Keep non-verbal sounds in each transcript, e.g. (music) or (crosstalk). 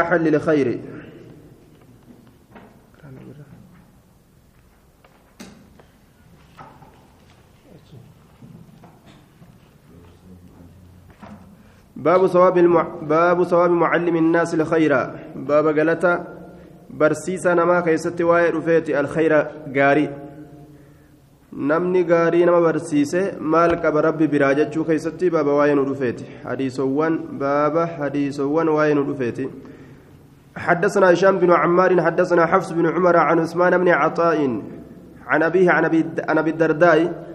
حل لخير باب ثواب المع... باب ثواب معلم الناس الخير باب قالتا برسيسا نما كيست واي رفيتي الخير غاري gaarii nama barsiise maal qaba rabbi biraa jechuu keeysatti baaba waa'ee nu dhufeeti hadiisowwan baaba hadiisowwan waa'ee nu dhufeeti حدثنا هشام بن عمار حدثنا حفص بن عمر عن عثمان بن عطاء عن أبيه عن أبي الدرداء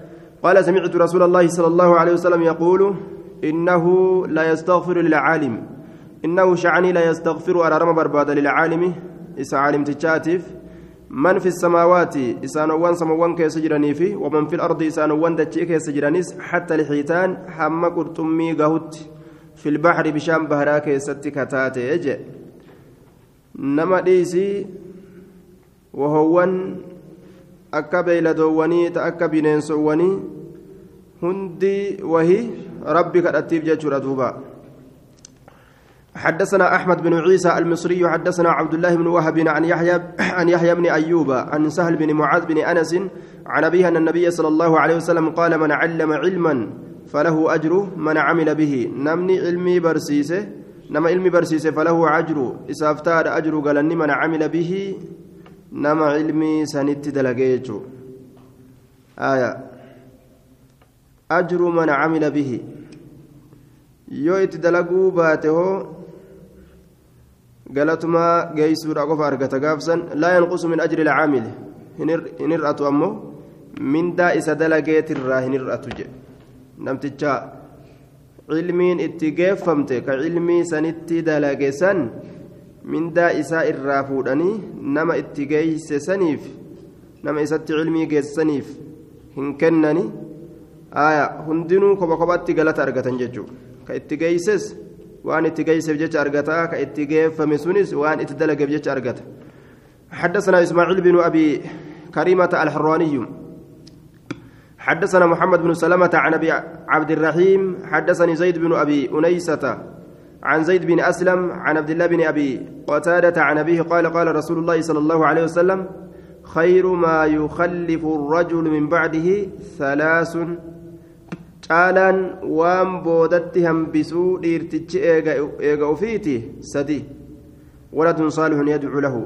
قال سمعت رسول الله صلى الله عليه وسلم يقول إنه لا يستغفر للعالم إنه شعني لا يستغفر أرى برباد للعالم إسا عالم تشاتف من في السماوات إسانوان سموان كيس جراني في ومن في الأرض إسانوان دتشي كيس جرانيس حتى الحيتان حما قرطمي قهوت في البحر بشام بهرا كيستي كتاتي nama dhiisii wahowwan akka beeyladoowwanii ta akka bineensowwanii hundi wahi rabbi kadhattiif jechuudha duuba. حدثنا أحمد بن عيسى المصري حدثنا عبد الله بن وهب عن يحيى (coughs) عن يحيى بن أيوب عن سهل بن معاذ بن أنس عن أبيه أن النبي صلى الله عليه وسلم قال من علم علما فله أجر من عمل به. نمني علمي برسيسة. Isaaf taadha ajru galanni mana camila bihi nama ilmii sanitti dalagee jechuu aya ajru man camila bihi yoo itti dalaguu baate hoo galatumaa geeysuudha qofa argata gaafsan laa yanqusu min ajri ilcaamili hin hir'atu ammoo mindaa isa dalageetirraa hin hir'atu jedhe namtichaa cilmiin itti geeffamte ka cilmii sanitti dalage san mindaa isaa irraa fuudhanii nama itti geeyse saniif nama isatti cilmii geessaniif hin kennani aya hundinuu kopha kophatti galata argatan jechuudha ka itti geeyses waan itti geeyseef jecha argata ka itti geeffame sunis waan itti dalageef jecha argata حدثنا إسماعيل بن أبي كريمة الحراني حدثنا محمد بن سلمة عن أبي عبد الرحيم حدثني زيد بن أبي أنيسة عن زيد بن أسلم عن عبد الله بن أبي قتادة عن أبيه قال قال رسول الله صلى الله عليه وسلم خير ما يخلف الرجل من بعده ثلاث caalaan waan boodatti hambisuu dhiirtichi eega ofiiti sadi waladun saalihun yadcu lahu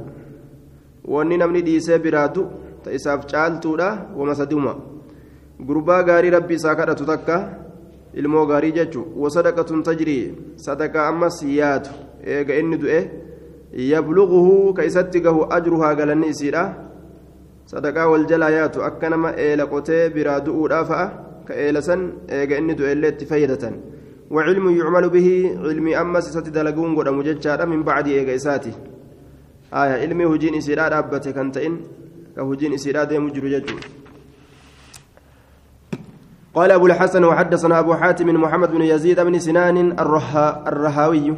wanni namni dhiisee biraatu ta isaaf gurbaa gaarii rabbi isaa kadhatu takka ilmoo gaarii jechuun wasadaqatun tajrii sadaqaa ammas yaadu eega inni du'e yabluquhu ka isatti gahu ajruhaa galanni isiidha sadaqaa wal jalaa yaatu akka nama eela qotee biraa du'uudhaa fa'a ka eela san eega inni du'e illee itti fayyadatan وعلم يعمل به علمي أمس ستدلقون قد مججارا من بعد إيغا آية علمي هجين إسيرا رابته كنتئن كهجين إسيرا ديم جرججو قال أبو الحسن وحدثنا أبو حاتم محمد بن يزيد بن سنان الرها الرهاوي.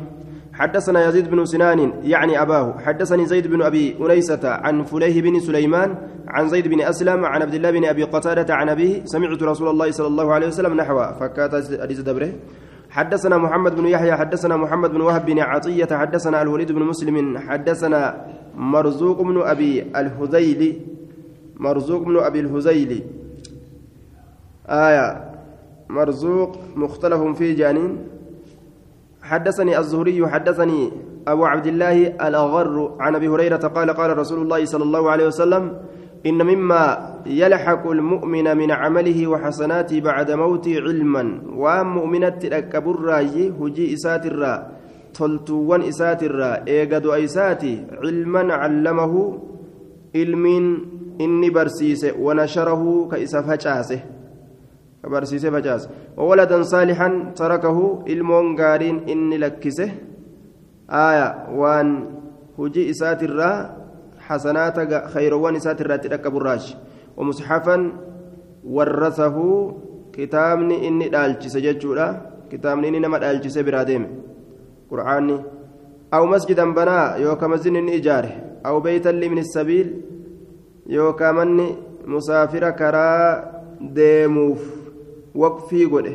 حدثنا يزيد بن سنان يعني أباه. حدثني زيد بن أبي أنيسة عن فليه بن سليمان عن زيد بن أسلم عن عبد الله بن أبي قتادة عن أبيه. سمعت رسول الله صلى الله عليه وسلم نحوه. فكات حديث دبره. حدثنا محمد بن يحيى حدثنا محمد بن وهب بن عطية حدثنا الوليد بن مسلم حدثنا مرزوق بن أبي الهذيلي. مرزوق بن أبي الهذيلي. آية مرزوق مختلف في جانين. حدثني الزهري حدثني أبو عبد الله الأغر عن أبي هريرة قال قال رسول الله صلى الله عليه وسلم إن مما يلحق المؤمن من عمله وحسناته بعد موته علما ومؤمنة الكبر هجي إسات الرا تلتوان إسات الرا إيقد إساتي علما علمه علم إني برسيس ونشره كإساف هجاسه barsiisee facaase wawaladan saalixan tarakahu ilmoon gaariin inni lakkise aaya waan hujii isaatirraa xasanaata kayrowwan isaatirraatti dhaqqaburraashi wamusxafan warrasahu kitaabni inni dhaalchise jechuudha kitaabni inni nama dhaalchise biraa deeme qur'aanni aw masjidan banaa yookaa masjidni inni ijaare aw beeytan libni sabiil yookaa manni musaafira karaa deemuuf waqfii godhe.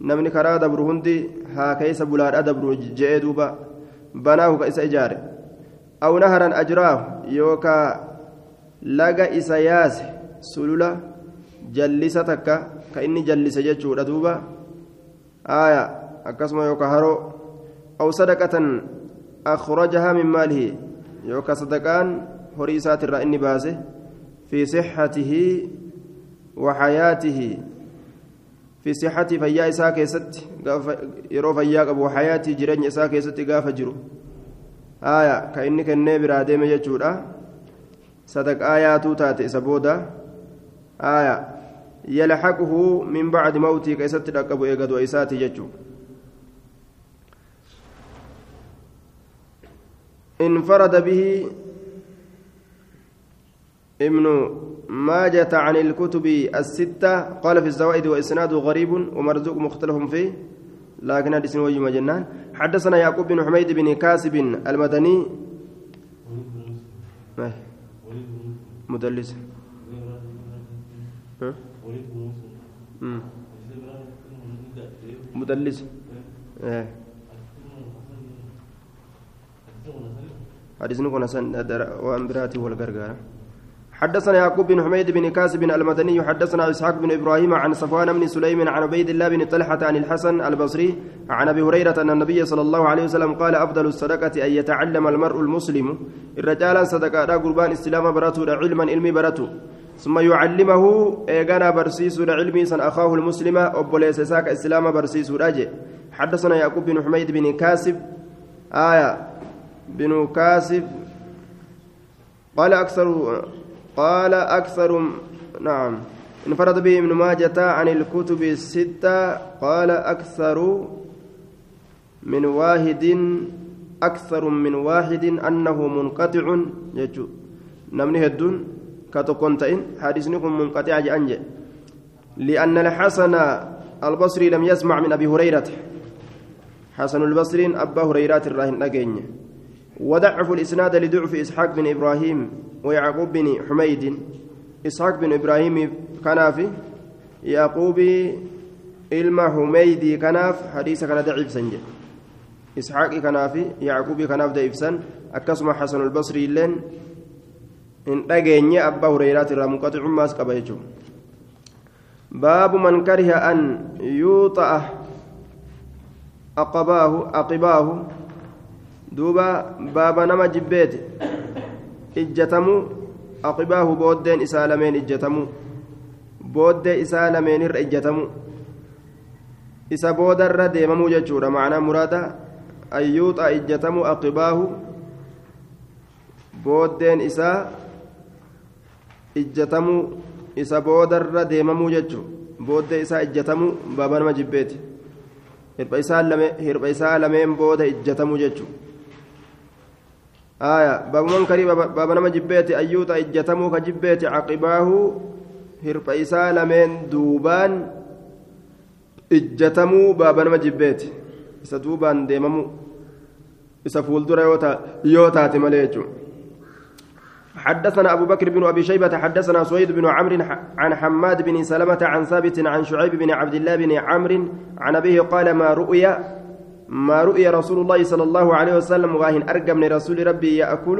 Namni karaa dabru hundi haa keessa bulaadhaa dabru je'ee duuba. بناه كإس إجاره أو نهرا أجراه يوكا لقى إسياس سلولة جلستك كإني جلس جتشو دوبا آية أكسم يوكا هرو أو صدقة أخرجها من ماله يوكا صدقان هريسات الرأي باسه في صحته وحياته في صحة فيا إساء كيست يرو فيا أبو حياتي جرين إساء كيست قاف جرو. آية كأني كني برادي مجتشورا صدق آياتو تاتي سبودا آية يلحقه من بعد موتي كيست ركبوا إيقاد وإساتي جتشو انفرد به ابن ماجة عن الكتب الستة قال في الزوائد وإسناده غريب ومرزوق مختلف فيه لكن اسمه وجه جنان حدثنا يعقوب بن حميد بن كاسب المدني. مدلس. مدلس. حديث نكون وأن براتي والغرغارة حدثنا يعقوب بن حميد بن كاسب المدني حدثنا إسحاق بن إبراهيم عن صفوان بن سليم عن عبيد الله بن طلحة عن الحسن البصري عن أبي هريرة أن النبي صلى الله عليه وسلم قال أفضل الصدقة أن يتعلم المرء المسلم. الرجال صدقة قربان استلام براتو علما علمي براتو. ثم يعلمه إيغانا برسيس علمي سن أخاه المسلم وبوليس ساك اسلام برسيس راجي حدثنا يعقوب بن حميد بن كاسب آية بن كاسب قال أكثر قال أكثر نعم. انفرد به ابن ماجة عن الكتب الستة. قال أكثر من واحد أكثر من واحد أنه منقطع. يجو نمني هدون. كتكونتين حديثنكم منقطع جأنج لأن الحسن البصري لم يسمع من أبي هريرة. حسن البصري أبا هريرة الراهن أجيني وضعف الإسناد لضعف إسحاق بن إبراهيم ويعقوب بن حميد. إسحاق بن إبراهيم كناف يعقوب إلما حميدي كناف حديث كان ضعيف سنجد. إسحاق كناف يعقوب كناف ضعيف سن. أكسم حسن البصري لين إن أجيني أبا هريرة الرامقطع ماس كبيجو. باب من كره أن يوطأ أقباه أقباه duuba baaba nama jibbeeti ijjatamuu aqibaahu booddeen isaa lameen ijjatamuu booddee isaa lameenirra ijjatamuu isa boodarra deemamuu jechuudha. Macnaa muraada ayyuuxa ijjatamuu aqibaahu booddeen isaa ijjatamuu isa boodarra deemamuu jechuu booddee isaa ijjatamuu baaba nama jibbeeti. Hirba isaa lameen booda ijjatamuu jechuudha آية باب منكري باب نما جبيتي أيوتا إجتمو كجبيتي عقباه هرب إسا لمن دوبان إجتمو باب نما جبيتي إسا دوبان ديممو إسا فولدر يوتا يوتا تمليجو حدثنا أبو بكر بن أبي شيبة حدثنا سويد بن عمرو عن حماد بن سلمة عن ثابت عن شعيب بن عبد الله بن عمرو عن أبيه قال ما رؤيا ما رؤي رسول الله صلى الله عليه وسلم واهن أرقم رسول ربي يأكل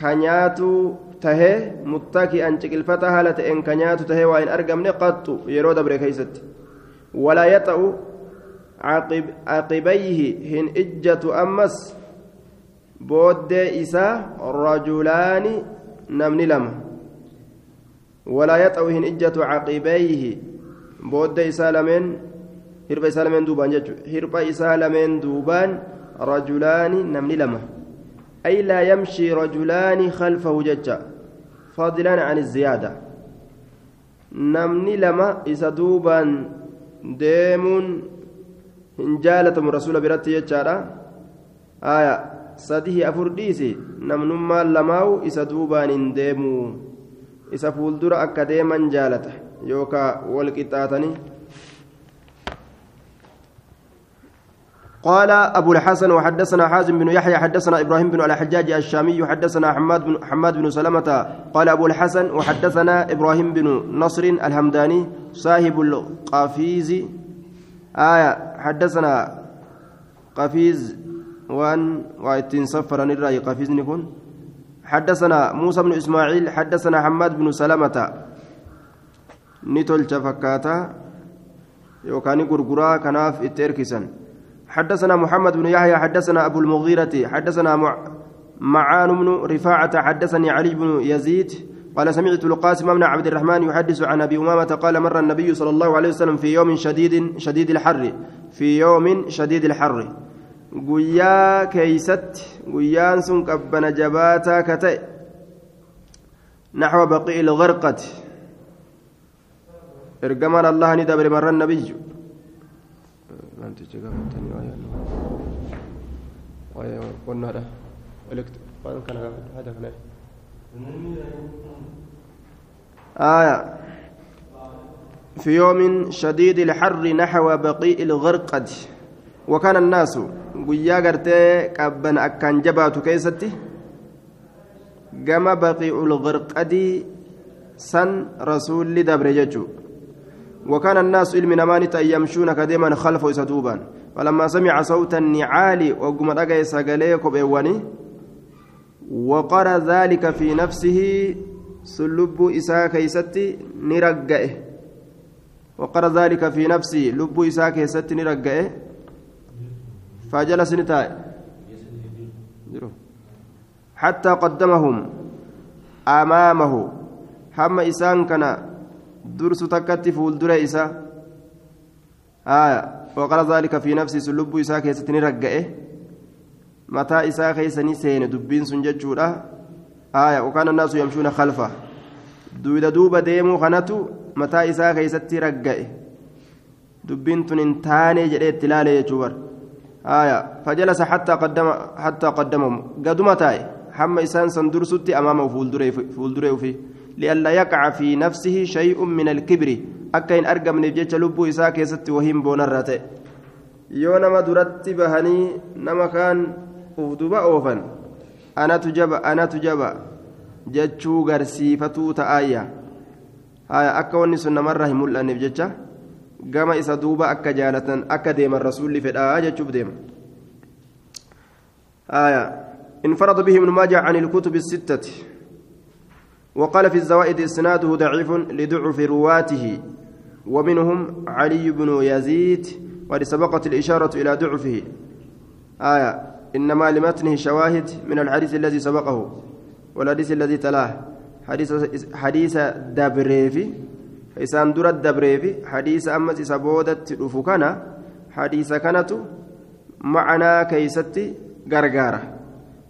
كنياتو تهي متكئا شكلفتا هالة إن كنياتو تهي واهن أرقم قط يرود بريكيست ولا يطأ عقب عقبيه هن إجة أمس بود إسا رجلان نمني لما ولا يطأ هن إجة عقبيه بود إسا لمن hirba isaa lameen duubaan jechuudha hirba isaa lameen duubaan rajulaani namni lama ay laa yamshii rajulaani khalfahu jecha fadlan an ziyaada namni lama isa duubaan deemuun hin jaalatamu rasuula biratti jechaadha aya sadihi afur dhiisi namnummaan lamaawu isa duubaan hin deemuu isa fuuldura akka deeman jaalata yookaa wal qixxaatanii قال أبو الحسن وحدثنا حازم بن يحيى حدثنا إبراهيم بن الحجاج الشامي حدثنا حماد بن حماد بن سلمة قال أبو الحسن وحدثنا إبراهيم بن نصر الهمداني صاحب القفيز آية حدثنا قفيز وان واتين سفرا الرأي قفزني كن حدثنا موسى بن إسماعيل حدثنا حماد بن سلمة. نتول فكاتا يوكاني غرغرا كناف اتركسن حدثنا محمد بن يحيى حدثنا أبو المغيرة حدثنا معان بن رفاعة حدثني علي بن يزيد قال سمعت القاسم بن عبد الرحمن يحدث عن أبي أمامة قال مر النبي صلى الله عليه وسلم في يوم شديد شديد الحر في يوم شديد الحر. guyyaa keeysatti guyyaan sun qabbana jabaataa ka ta'e naxwa baqii ilgarqati ergamaan allaha ni dabre namtichi gaafatanii waa yaadnu waa qonnaadha elekt waan kana gaafatu hada kana aaya في يوم شديد الحر نحو بقيء الغرقد وكان الناس قويا قرتي كبن أكان جباتو كيستي قام بقيء الغرقد سن رسول لدبر وكان الناس علم نمانت أن يمشون كديما خلفه يسدوبان فلما سمع صوت النعال وقم رقى سقليك بإيواني وقر ذلك في نفسه سلب إساء كيستي نرقئه. وقر ذلك في نفسه لب إساء كيستي نرقئه. فجلس نتاي حتى قدمهم أمامه. هم إسان كان درس تكتي فول دري إسا آية وقال ذلك في نفسي سلب إسا كيستني رقئه متى إسا كيسني سين دبين سنججورا آية وكان الناس يمشون خلفه. دويدا دوبا ديمو خنتو متى إسا كيستي رقئه دبين تنين جريت لالي يجور آية فجلس حتى قدم حتى قدمهم. قدم تاي حم إسان سندرستي أمامه فولدري فولدري فيه لئلا يقع في نفسه شيء من الكبر أكين أرقى من الجيش لبو إساء كيست وهم بونرته yoo nama duratti bahanii nama kaan ufduba oofan anatu jaba anatu jaba jechuu garsiifatuu ta'aayya haya akka wanni sun namarraa hin mul'anneef jecha gama isa duuba akka jaalatan akka deeman rasuulli fedhaa jechuuf deema آية انفرد به ابن ماجه عن الكتب الستة وقال في الزوائد إسناده ضعيف لضعف رواته. ومنهم علي بن يزيد وقد سبقت الإشارة إلى ضعفه. آية إنما لمتنه شواهد من الحديث الذي سبقه والحديث الذي تلاه. حديث حديث دبريفي isaan dura dabreefi hadiisa ammas isa boodatti dhufu kana hadiisa kanatu macanaa keeysatti gargaara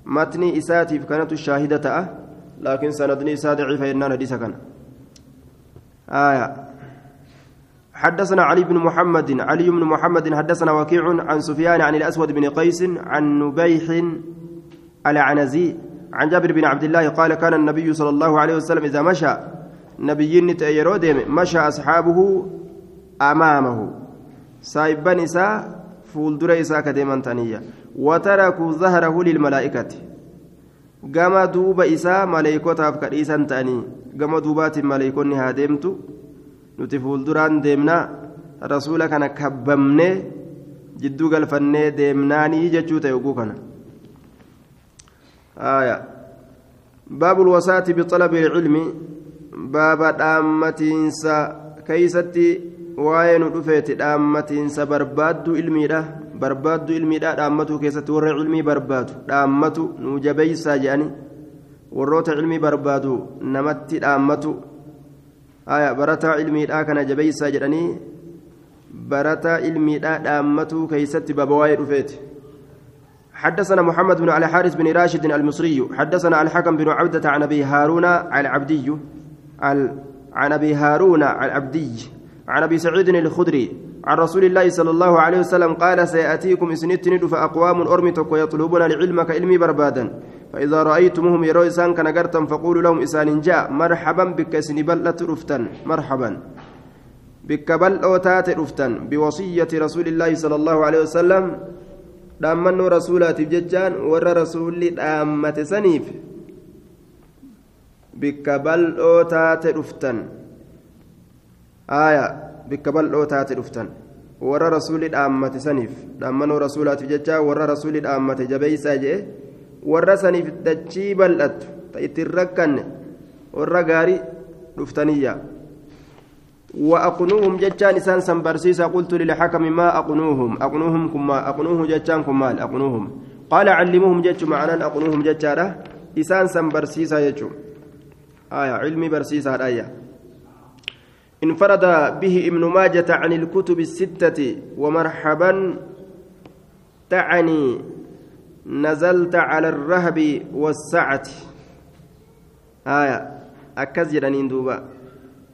matni isaatiif kanatu laakiin sanadni isaa daciifa yennaan hadiisa kana آية حدثنا علي بن محمد علي بن محمد حدثنا وكيع عن سفيان عن الأسود بن قيس عن نبيح العنزي عن جابر بن عبد الله قال كان النبي صلى الله عليه وسلم إذا مشى deeme masha asxaabuhu amaamahu saayibban isaa fuuldura isaa ka deeman taniyya watarakuu zahrahu lilmalaa'ikati gama duuba isaa maleeykotaaf ka dhiisan ta'anii gama duubaatiin maleeykonni haa deemtu? Nuti fuulduraan deemnaa? Rasuula kana kabbamnee jidduu galfannee deemnaanii jechuu ta'e oguu kana. Baabu lwasaati bixalabi ilcilmi baaba dhaammatiinsa keeysatti waa'ee nu dhufeeti dhaammatiinsa barbaaddu ilmiidha barbaaddu ilmiidha dhaammatuu keessatti warra ilmii barbaadu dhaammatu nuu jabeeysaa jedhani warroota ilmii barbaadu namatti dhaammatu barataa ilmiidha kana jabeeysaa jedhanii barataa ilmiidha dhaammatuu keeysatti baaba waa'ee dhufeeti حدثنا محمد بن علي حارث بن راشد المصري حدثنا الحكم بن عبدة عن أبي هارون العبدي عن ابي هارون العبدي عن ابي سعيد الخدري عن رسول الله صلى الله عليه وسلم قال سيأتيكم اسنتني فاقوام ارمتك ويطلبون العلم كعلمي بربادا. فإذا رايتموهم يروا انسان كنغرتم فقولوا لهم انسان جاء مرحبا بك اسني بلت رفتن مرحبا. بك بل اوتات رفتن. بوصية رسول الله صلى الله عليه وسلم. dhaamannoo rasuulaatiif jechaan warra rasuulli dhaammate saniif bikka bal'oo taate dhuftan aya taate dhuftan warra rasuulli dhaammate saniif dhaammanoo rasuulaatiif jecha warra rasuulli dhaammate jabeeysaa jee warra saniif dachii bal'attu ta ittiin rakkanne warra gaarii dhuftaniyya وأقنوهم جتان إسان سنبرسيسا قلت للحكم ما أقنوهم أقنوهم كما أقنوه جتان كمال أقنوهم قال علموهم جت معنا أقنوهم جتارة إسان سنبرسيسا يجو آية علمي برسيسا الآية انفرد به ابن ماجة عن الكتب الستة ومرحبا تعني نزلت على الرهب والسعة. آية أكزر دوبا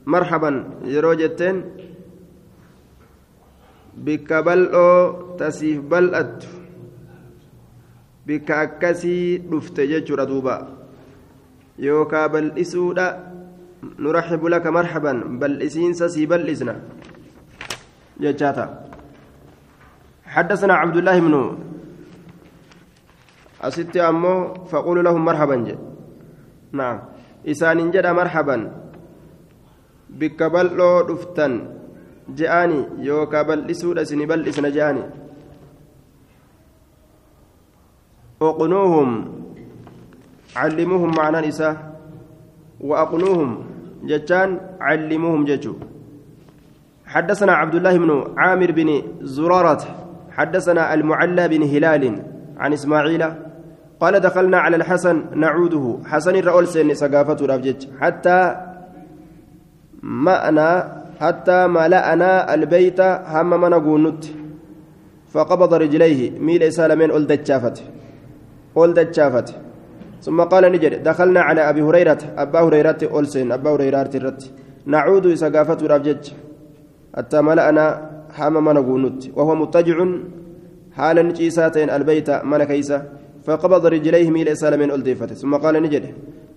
مرحبا يروجتين bikka bal'oo tasiif bal'attu bikka akkasii dhufte jechuudha duuba yookaa bal'isuudha nuraxibu laka marhaban bal'isiinsa sii bal'isna jechaata حدثنا عبد الله بن أستي أمو فقولوا لهم مرحبا. جي. نعم. إسان جد مرحبا. بك بلو دفتن. جاءني. يوكا بلسوا لسني بلسنا جاءني. وقنوهم علموهم معنى نساء وأقنوهم جتان علموهم جتو. حدثنا عبد الله بن عامر بن زرارة حدثنا المعلى بن هلال عن إسماعيل قال دخلنا على الحسن نعوده. حسن الرؤول سن سقافته رابجج حتى مأنا حتى ملأنا البيت هم من قونت. فقبض رجليه ميل سالمين أولد الشافت أولد الشافت ثم قال نجد دخلنا على أبي هريرة أبا هريرة أولسين أبا هريرة الرت نعود سقافته رابجج حتى ملأنا هم من قونت وهو مضطجع حالا نجيساتين البيت من كيسه فقبض رجليه ميل سالمين ألديفته ثم قال نجد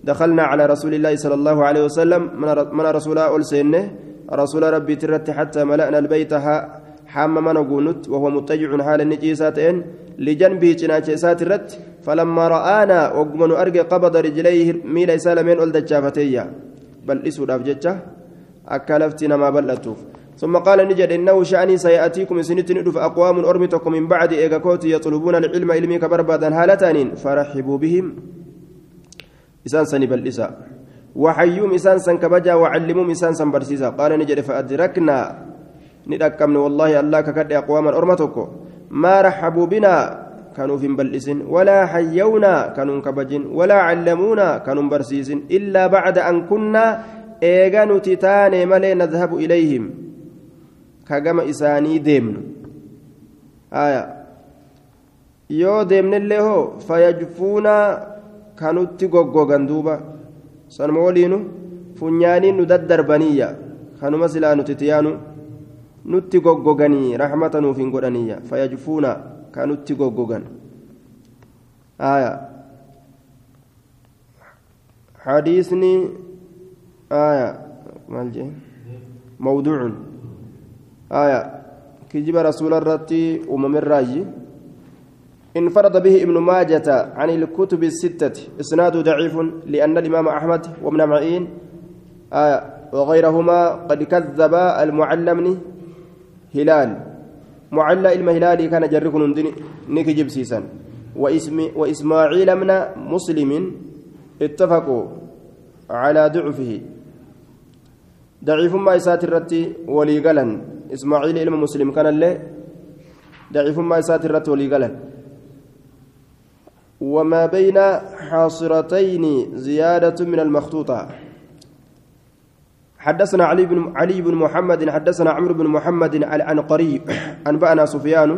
دخلنا على رسول الله صلى الله عليه وسلم من رسول ألسينه رسول ربي ترت حتى ملأنا البيت حام من قونت وهو متجع حال النجيساتين لجنبه جناجسات الرت فلما رآنا وقمن أرجى قبض رجليه ميل سالمين ألدجافتيا بل إسود أفجتشه أكلفتنا ما بلتوف. ثم قال نجد إنه شأني سيأتيكم سنتين أدف أقوام أرمتكم من بعد إيغاكوت يطلبون العلم علمي كبربادا هالتان فرحبوا بهم. إسان سني بالإساء وحيوم إسان سن كبجا وعلموم إسان سن برسيسا. قال نجد فأدركنا ندكمن والله الله ككد أقواما أرمتكم ما رحبوا بنا كانوا في بلئس ولا حيونا كانوا كبجن ولا علمونا كانوا برسيس إلا بعد أن كنا إيغا نتتاني ملي نذهب إليهم isaanii deemnu aya yoo deemnellee hoo fayajfuuna kanutti goggogan duuba sanuma waliinu funyaaniin nu daddarbaniyya kanuma silaa nuti tiyaanu goggoganii raxmata nuuf hin godhaniyya fayajfuuna kanutti goggogan. Aya. حديثني آية مالجي موضوع آية كجب رسول الرتي أمم الراجي انفرد به ابن ماجة عن الكتب الستة إسناده ضعيف لأن الإمام أحمد وابن معين آية وغيرهما قد كذب المعلم هلال. معلى المهلالي كان جرك نكجب سيسا وإسم وإسماعيل من مسلم اتفقوا على ضعفه. ضعيف ما يسات الرتي ولي قلن إسماعيل إلما مسلم كان اللي ضعيف ما يسات الرت ولي قلن وما بين حاصرتين زيادة من المخطوطة. حدثنا علي بن علي بن محمد حدثنا عمرو بن محمد العنقري أنبأنا سفيان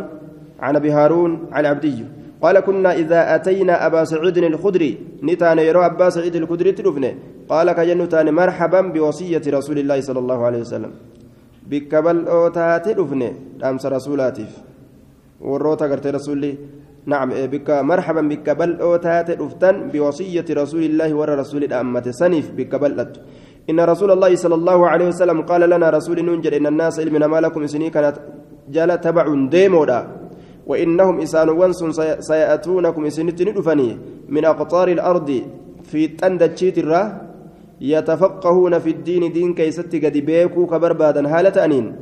عن أبي هارون عن عبدي قال كنا إذا أتينا أبا سعيد الخدري نتان يرى أبا سعيد الخدري تلفني قال كجنتان مرحبا بوصية رسول الله صلى الله عليه وسلم. بكبل أوتات تلفني أمس رسولاتف وروتا قرت رسولي نعم بك مرحبا بكبل أوتات تلفتن بوصية رسول الله ور رسول الأمة سنف بكبل إن رسول الله صلى الله عليه وسلم قال لنا رسول ننجل إن الناس علمنا ما لكم سنين كانت جال تبع ديمودا وإنهم إسان وانسون سيأتونكم سنتين دفني من أقطار الأرض في تندتشيت الرا يتفقهون في الدين دين كيست قد بيكو كبربادا هالة أنين.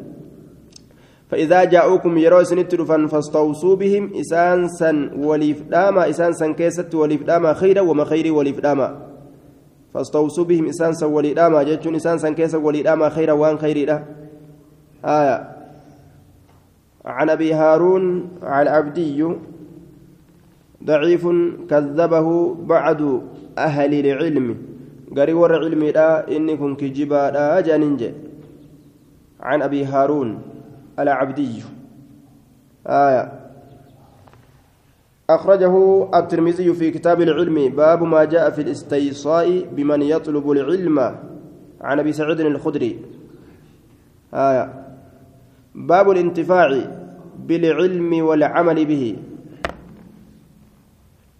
فإذا جاءوكم يروا سنت رفن فاستوصوا بهم إسان سن وليف داما إسان سن كيست وليف داما خيرا وما خيري وليف داما. فاستوصوا بهم إسان سن ولي داما جتشون إسان سن كيست ولي داما خيرا وان خيري دا آية. عن أبي هارون عن عبدي ضعيف كذبه بعد أهل العلم. قري ور علمي دا إني كجبا دا جاننجي عن أبي هارون العبدي. آية. أخرجه الترمذي في كتاب العلم باب ما جاء في الاستيصاء بمن يطلب العلم. عن أبي سعيد الخدري. آية. باب الانتفاع بالعلم والعمل به.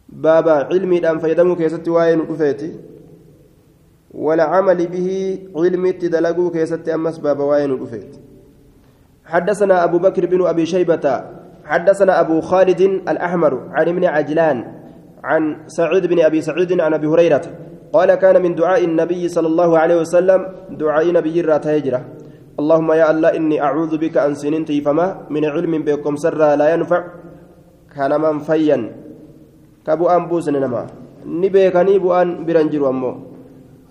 باب علمي الآن فيدمك يا ستي وين رفيتي والعمل به علمي تدلقوا كيستي أمس باب وين رفيتي حدثنا أبو بكر بن أبي شيبة حدثنا أبو خالد الأحمر عن ابن عجلان عن سعيد بن أبي سعيد عن أبي هريرة قال كان من دعاء النبي صلى الله عليه وسلم دعاء نبي رات هجرة. اللهم يا الله إني أعوذ بك أن سننتي فما من علم بكم سر لا ينفع. كان من فيا. كبو أن بوسن نما نبيكني بو أن برنجر أمو.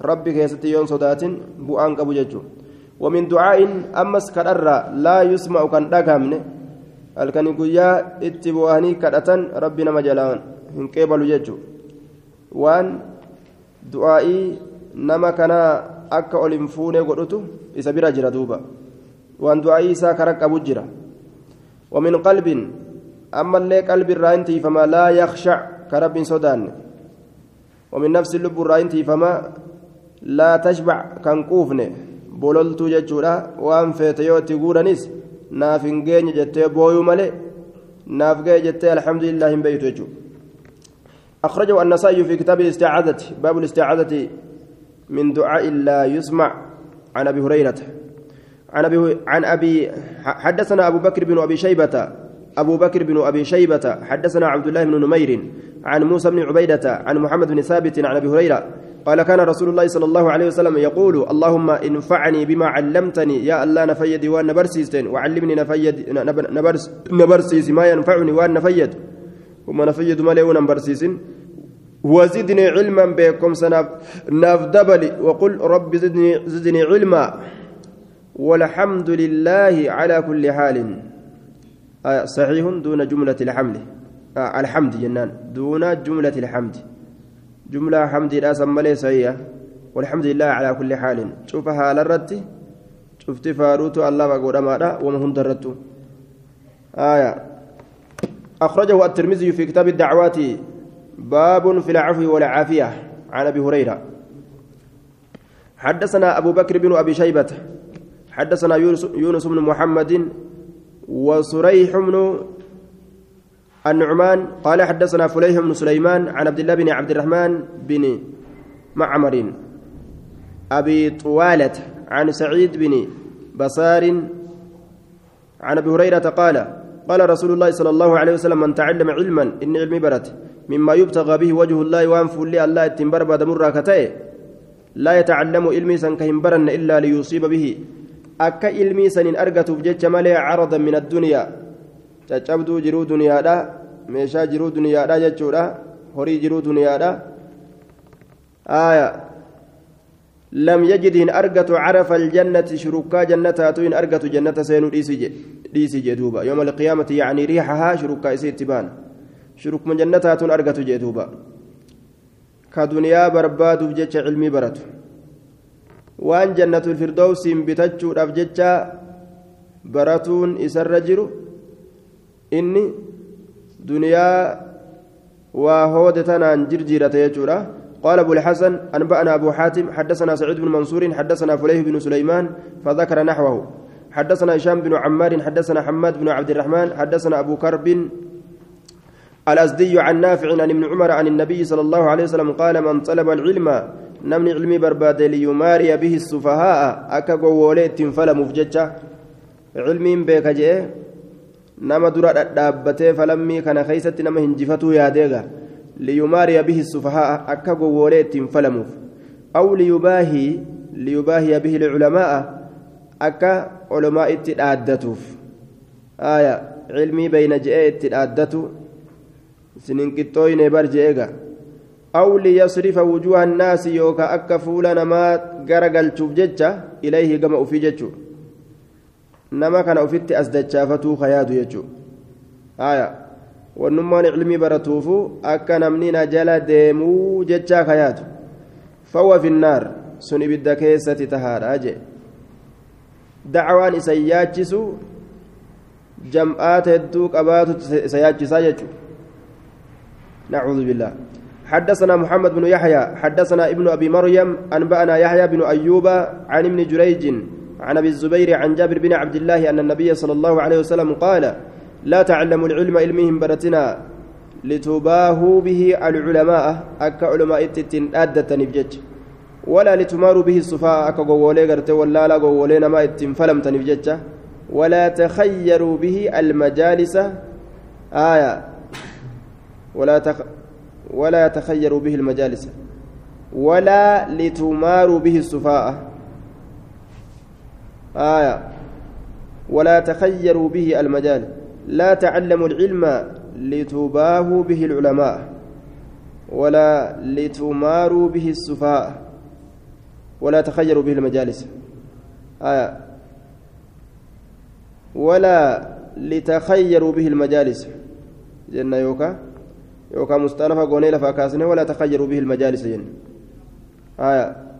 ربي كيستي يون صدات بو أن كبو ججو. ومن دعاء أمس كرر لا يسمع كان دغامنه الكن غيا اتبواني كدتن ربنا مجلان ان قبلوا ججو وان دعائي نما كان akka ol hin fuune godhutu isa bira jira duuba. Waan du'aa'ii isaa kara qabu jira. ومن قلب أما اللي قلب الراينتي فما لا يخشع كرب سودان ومن نفس اللب الراينتي فما لا تشبع jechuudha waan feete yoo itti guuranis naaf hin geenye jettee booyuu malee naaf ga'e jettee alhamdulillah hin beeytu jechuudha أخرجه النسائي في كتاب الاستعاذة باب الاستعاذة من دعاء لا يسمع عن أبي هريرة. عن أبي عن أبي حدثنا أبو بكر بن أبي شيبة أبو بكر بن أبي شيبة حدثنا عبد الله بن نمير عن موسى بن عبيدة عن محمد بن ثابت عن أبي هريرة قال كان رسول الله صلى الله عليه وسلم يقول اللهم انفعني بما علمتني يا الله نفيد وأن نبرسيستين وعلمني نفيد نبرس نبرسيس ما ينفعني وأن نفيد. وما نفيد ما لي ونبرسيسين وزدني علما بكم سناف ناف دبلي وقل رب زدني زدني علما. والحمد لله على كل حال. آه صحيح دون جملة الحمد. آه الحمد جنان. دون جملة الحمد. جملة حمد لا سمى سيئة. والحمد لله على كل حال. شوفها للرد شفت فاروت الله بقول أمارة وما هم درت آية. أخرجه الترمذي في كتاب الدعوات. باب في العفو والعافية. عن أبي هريرة. حدثنا أبو بكر بن أبي شيبة. حدثنا يونس بن محمد وسريح بن النعمان قال حدثنا فليح بن سليمان عن عبد الله بن عبد الرحمن بن معمر. أبي طوالة عن سعيد بن بصار عن أبي هريرة قال قال رسول الله صلى الله عليه وسلم من تعلم علما إن علمي برت مما يبتغى به وجه الله وانف الله التنبر بعد مرة كتئ لا يتعلم علمي سن كهنبرن إلا ليصيب به. أكا علمي سن أرقت بجج مالي عرضا من الدنيا. Caccabduu jiruu duniyaadha meeshaa jiruu duniyaadha jechuudha horii jiruu duniyaadha aya lam yajid hin argatu carafa aljannati shurukaa jannataatu hin argatu jannata seenuu dhiisi jee duuba yooma alqiyaamati yacni riixahaa shurukaa isii itti baan shurukuma jannataatu hin argatu jee duuba ka duniyaa barbaaduuf jecha cilmii baratu waan jannatul firdowsiin bitachuudhaaf jecha baratuun isarra jiru inni duniyaa waa hoode tanaan jirjiirate jechuudha. قال أبو الحسن أنبأنا أبو حاتم حدثنا سعيد بن منصور حدثنا فليه بن سليمان فذكر نحوه حدثنا هشام بن عمار حدثنا حماد بن عبد الرحمن حدثنا أبو كرب الأزدي عن نافع عن ابن عمر عن النبي صلى الله عليه وسلم قال من طلب العلم نمني علمي برباد ليماري به السفهاء أكا قوليت فلم مفججة علمي بك nama dura dhadhaabbatee falammii kana keeysatti nama hinjifatuu yaadeega liyumaariya bihi sufahaa akka gowwoolee ittiin falamuuf aw liyubaahii liyubaahiya bihi lculamaa'a akka olomaa itti dhaaddatuuf آية علمي بين جئت الآدة سنين قطوين برجئة أو ليصرف وجوه الناس يوكا أكا فولا نما غرقل ججة إليه كما أفي ججو نما كان أفت أسدجافتو خيادو يجو آية ونمان علمي برتوفو أكا نمنين جلا ديمو ججا خيادو فهو في النار سن إبدا كيسة تهار أجي دعوان إسياتشسو جمعات الدوك أباتو سياتشسا يجو نعوذ بالله حدثنا محمد بن يحيى حدثنا ابن ابي مريم انبانا يحيى بن ايوب عن ابن جريج عن أبي الزبير عن جابر بن عبد الله أن النبي صلى الله عليه وسلم قال لا تعلموا العلم علمهم برتنا لتباهوا به العلماء أك علماء تتن ادة نفجج ولا لتماروا به الصفاء أك غولي غرت ولا لا غولي ما اتن فلم تنفجج ولا تخيروا به المجالس. آية. ولا تخ ولا يتخيروا به المجالس. ولا لتماروا به السفاء آية. ولا تخيروا به المجال. لا تعلموا العلم لتباهوا به العلماء ولا لتماروا به السفاء ولا تخيروا به المجالس. آية. ولا لتخيروا به المجالس. جنة يوكا. يوكا مستأنفة قوني لفا كاسنه ولا تخيروا به المجالس جن آية.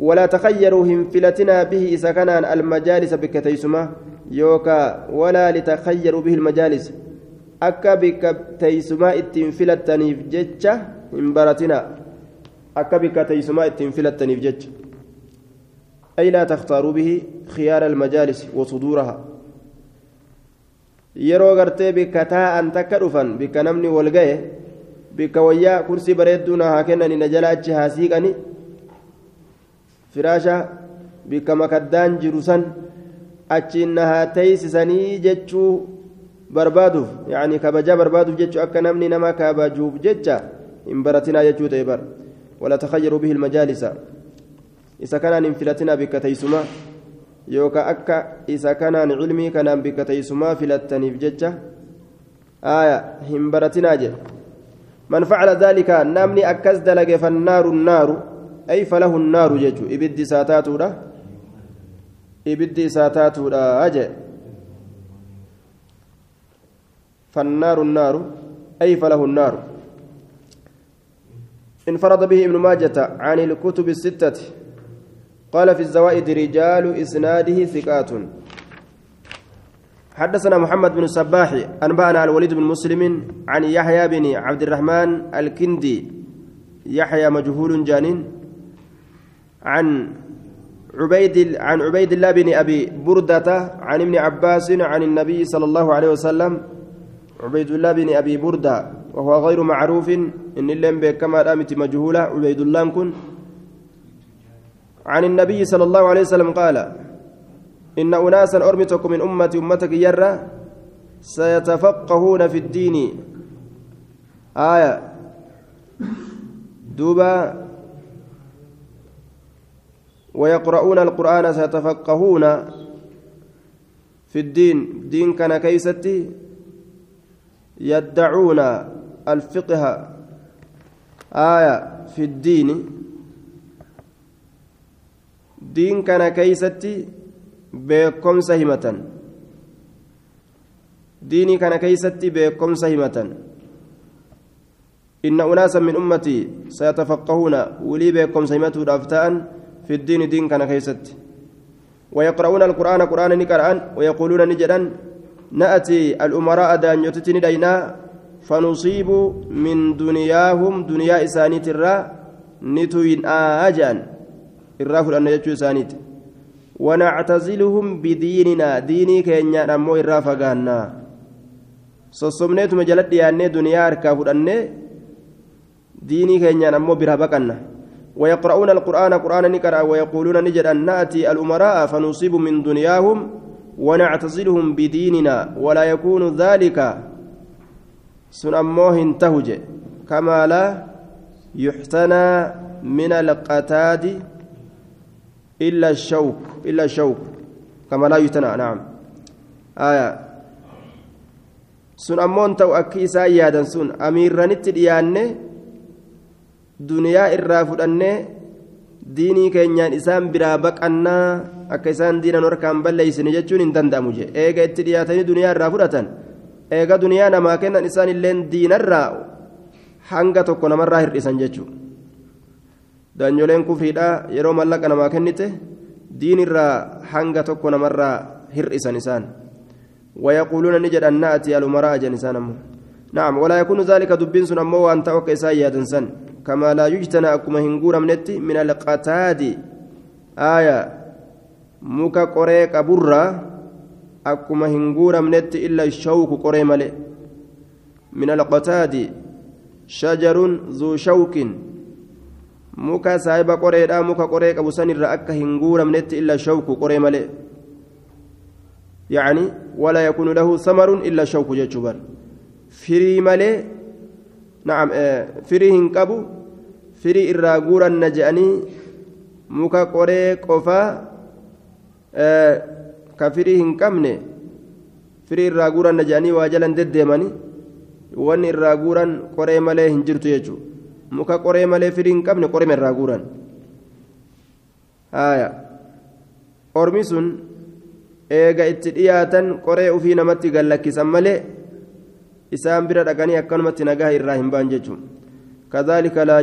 ولا تخيروا هم فلتنا به إذا كان المجالس بكتيسما يوكا ولا لتخيروا به المجالس jecha hin baratina akka bikka teeysumaa ittiin filattaniif jecha ay laa takhtaaruu bihi khiyaara almajaalis wasuduuraha yeroo gartee bikka taa'an takka dhufan bikka namni wal ga'e bikka wayyaa kursii bareedduu na haa kennani na jala achi haa siiqani firaasha bikka makaddaan jiru san achiin na haa teeysisanii jechuu barbaaduuf yaani kabajaa barbaaduuf jechuu akka namni nama kabajuuf jecha hin baratinaa jechuu ta'e bar wala takhayyaruu bihi ilmajaalisa isa kanaan hin filatinaa bikka teeysumaa yookaan akka isa kanaan cilmii kanaan bikka teessumaa filattaniif jecha aaya hin baratinaa jedhe man facala daalika namni akkas dalage fannaaru naaru ay falahu naaru jechu ibiddi isaa taatuudha ibiddi isaa taatuudha jedhe فالنار النار. أي فله النار. انفرد به ابن ماجة عن الكتب الستة. قال في الزوائد رجال إسناده ثقات. حدثنا محمد بن الصباح أنبأنا الوليد بن مسلم عن يحيى بن عبد الرحمن الكندي. يحيى مجهول جانين. عن عبيد عن عبيد الله بن أبي بردة عن ابن عباس عن النبي صلى الله عليه وسلم عبيد الله بن أبي بردة وهو غير معروف إن اللهم بكما رامت مجهولة عبيد الله كن. عن النبي صلى الله عليه وسلم قال إن أناسا أرمتكم من أمتي أمتك يرى سيتفقهون في الدين. آية. دوبا. ويقرؤون القرآن سيتفقهون في الدين دين كان كيستي يدعون الفقه آية في الدين diin kana keeysatti beekomsa himatan diinii kana keeysatti beekomsa himatan inna unaasan min ummatii sayatafaqahuuna wilii beekomsa himatuudhaaf ta'an fi ddiini diin kana keeysatti ويقرؤون القرآن قرآن نقرأن ويقولون نجدا نأتي الأمراء دانيوتت ندينا فنصيب من دنياهم دنيا إساني ترى نتوين آجان irraa fudhanna jechuu isaaniiti wanactaziluhum bidiininaa diinii keenyaan ammoo irraa fagaannaa sossobneetuma jala dhiyaannee duniyaa harkaa fudhannee diinii keenyaan ammoo bira baqanna ويقرؤون القرآن قرآن نقرأ ويقولون نجد أن نأتي الأمراء فنصيب من دنياهم ونعتزلهم بديننا ولا يكون ذلك سن أموه انتهج كما لا يحتنى من القتاد إلا الشوك إلا الشوك كما لا يتنى نعم. ammoon ta'u akki isaan yaadan sun amiirranitti dhiyaanne duniyaa irraa fudhannee diinii keenyaan isaan biraa baqannaa akka isaan diinan harkaan balleeysine jechuun hin danda'amu jee eega itti dhiyaatanii duniyaa irraa fudhatan eega duniyaa namaa kennan isaan illeen diinarraa hanga tokko namarraa hir'isan jechuudha daanyoleen kufriidhaa yeroo mallaqa namaa kennite diinirraa hanga tokko namarraa hir'isan isaan. ويقولون نجد أن نأتي الأمراء جنسان نعم ولا يكون ذلك دبين سن أمو وأن توقع سايا سن كما لا يجتنى أكما هنقور منتي من القتاد آية qoree qaburraa akkuma hin guuramnetti illa shawku qoree male min alqataadi shajarun zuu shawkin muka saahiba qoreedha muka qoree qabu sanirra akka hin guuramnetti illa shawku qoree male يعني ولا يكون له ثمر إلا شوك جتشبر فري مالي نعم فري هنكبو فري الراغورا نجاني muka qoree qofaa ka firii hin qabne firii irraa guuran na jedhanii waa jalan deddeemani wanni irraa guuran qoree malee hin jirtu jechuudha muka qoree malee firii hin qabne qorema irraa guuran ormi sun eega itti dhiyaatan qoree ufii namatti gallakkisan malee isaan bira dhaqanii akkanumatti nagaa irraa hin baan jechuudha kadhaalika laa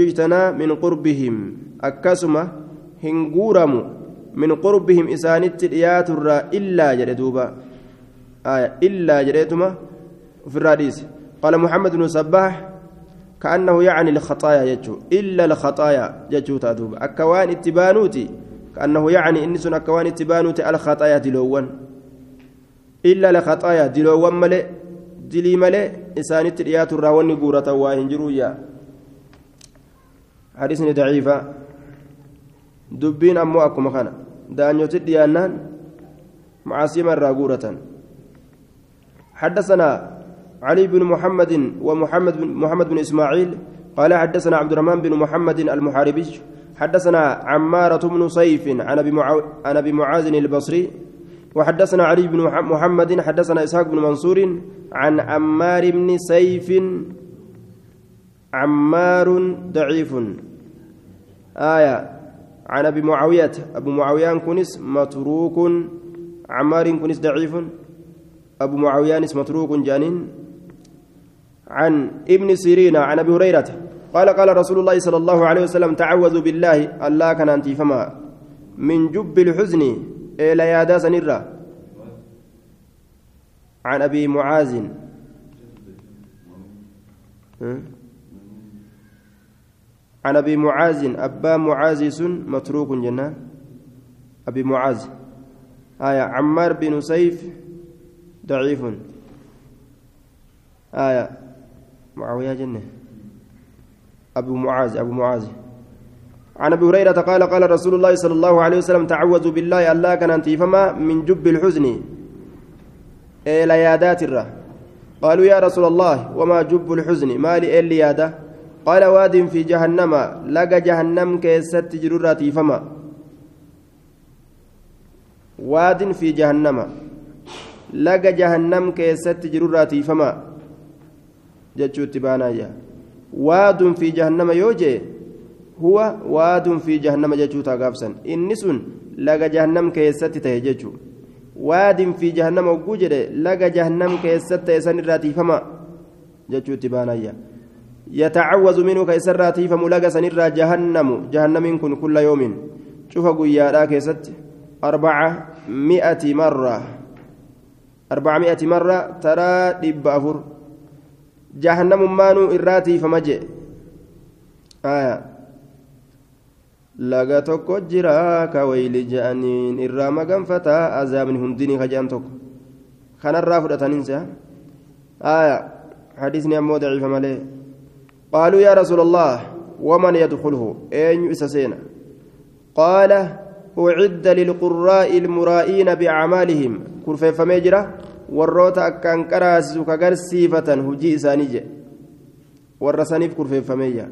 yujtanaa min qurbihim akkasuma hin guuramu min qurbihim isaanitti dhiyaaturraa illaa jedhe duuba illaa jedheetuma ofirraa dhiise qaala muhammad bnu sabbaax كأنه يعني الخطايا يجو إلا الخطايا يجو تادوب أكوان اتبانوتي كأنه يعني إن سن أكوان اتبانوتي الخطايا دلوان إلا الخطايا دلوان ملئ دلي ملئ إسانت ريات الراون قورة واهنجروا يا حديثني ضعيفة دبين أمو أكو مخانا دانيوتي ديانان معاصيما راقورة حدثنا علي بن محمد ومحمد بن محمد بن اسماعيل قال حدثنا عبد الرحمن بن محمد المحاربي حدثنا عمارة بن ابي عن ابي معاذ البصري وحدثنا علي بن محمد حدثنا إسحاق بن منصور عن عمار بن سيف. عمار ضعيف. آية. عن أبي معاوية. أبو معاوية كنس متروك. عمار كنس ضعيف. أبو معاوية متروك جانين. عن ابن سيرين عن أبي هريرة. قال قال رسول الله صلى الله عليه وسلم تعوذوا بالله الله كان أنت فما. من جب الحزن. إلى يادا سنرة عن أبي معاذ. عن أبي معاذ. أبا معاذ متروك جنان أبي معاذ. آية. عمار بن سيف ضعيف. آية. معاوية جنة. أبو معاذ. أبو معاذ. عن أبي هريرة قال قال رسول الله صلى الله عليه وسلم تعوذوا بالله ألا كان أنت فما من جب الحزن. إلى يادات الره قالوا يا رسول الله وما جب الحزن؟ ما لي إلا ياده قال واد في جهنم لقى جهنم كيست جروراتي فما واد في جهنم jahannam keessatti jirurraa tiifamaa jechuutti baanaayya waadun fi jahannama yoo jee taa gaafsan inni sun laga jahannam keessatti ta'e jechuu waadin fi jahannama hogguu jedhe laga jahannam keessatti ta'e san irraa tiifamaa jechuutti baanaayya yatacawwazu minhu ka isarraa tiifamu laga sanirraa jahannamu jahannamiin kun kulla yoomin cufa guyyaadhaa keessatti arbaca mi'ati marra أربعمائة مرة ترى دب أفر جهنم مانو إراتي فمجئ آية laga tokko jira ka wayli je'aniin irraa maganfataa azaabni hundinii ka je'an tokko kanarraa fudhataninsa aya hadisni ammoo daciifa malee qaaluu yaa rasuula allah waman yadkulhu eenyu isa seena qaala أعد للقراء المرائين بأعمالهم كرفي فميجرة warroota akkaan qaraasisu ka garsiifatan hujii isaanii jedhe warra saniif kurfeeffameeyya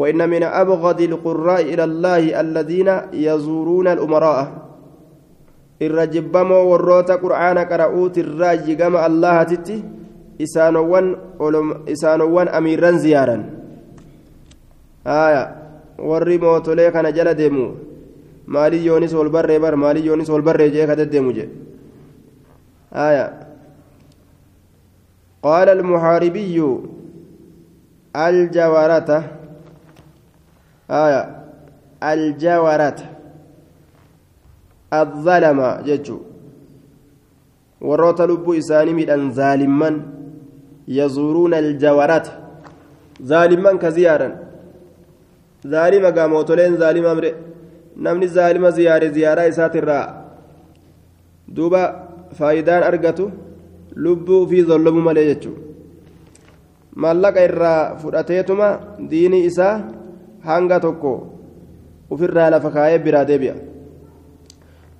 وإن من أبغض القراء إلى الله الذين يزورون الأمراء irra jibbamoo warroota qur'aana qara'uutirraa gama allahatitti isaanowwan amiirran ziyaaran warri mootolee kana jala deemu maalii yoonis wal barree bar maalii yoonis wal barree jee ka deddeemu je قال المحاربي الجوارة آية الجوارة الظلم ججو warroota lubbuu isaanii midhan zaalimman yazuuruuna aljawaraat zaalimman ka ziyaaran zaalima gaa mootoleen zaalima mire namni zaalima ziyaare ziyaaraa isaatirraa duuba faayidaan argatu lubbuu fi zollomu malee jechuudha maallaqa irraa fudhateetuma diini isaa hanga tokko ofirraa lafa kaayee biraa.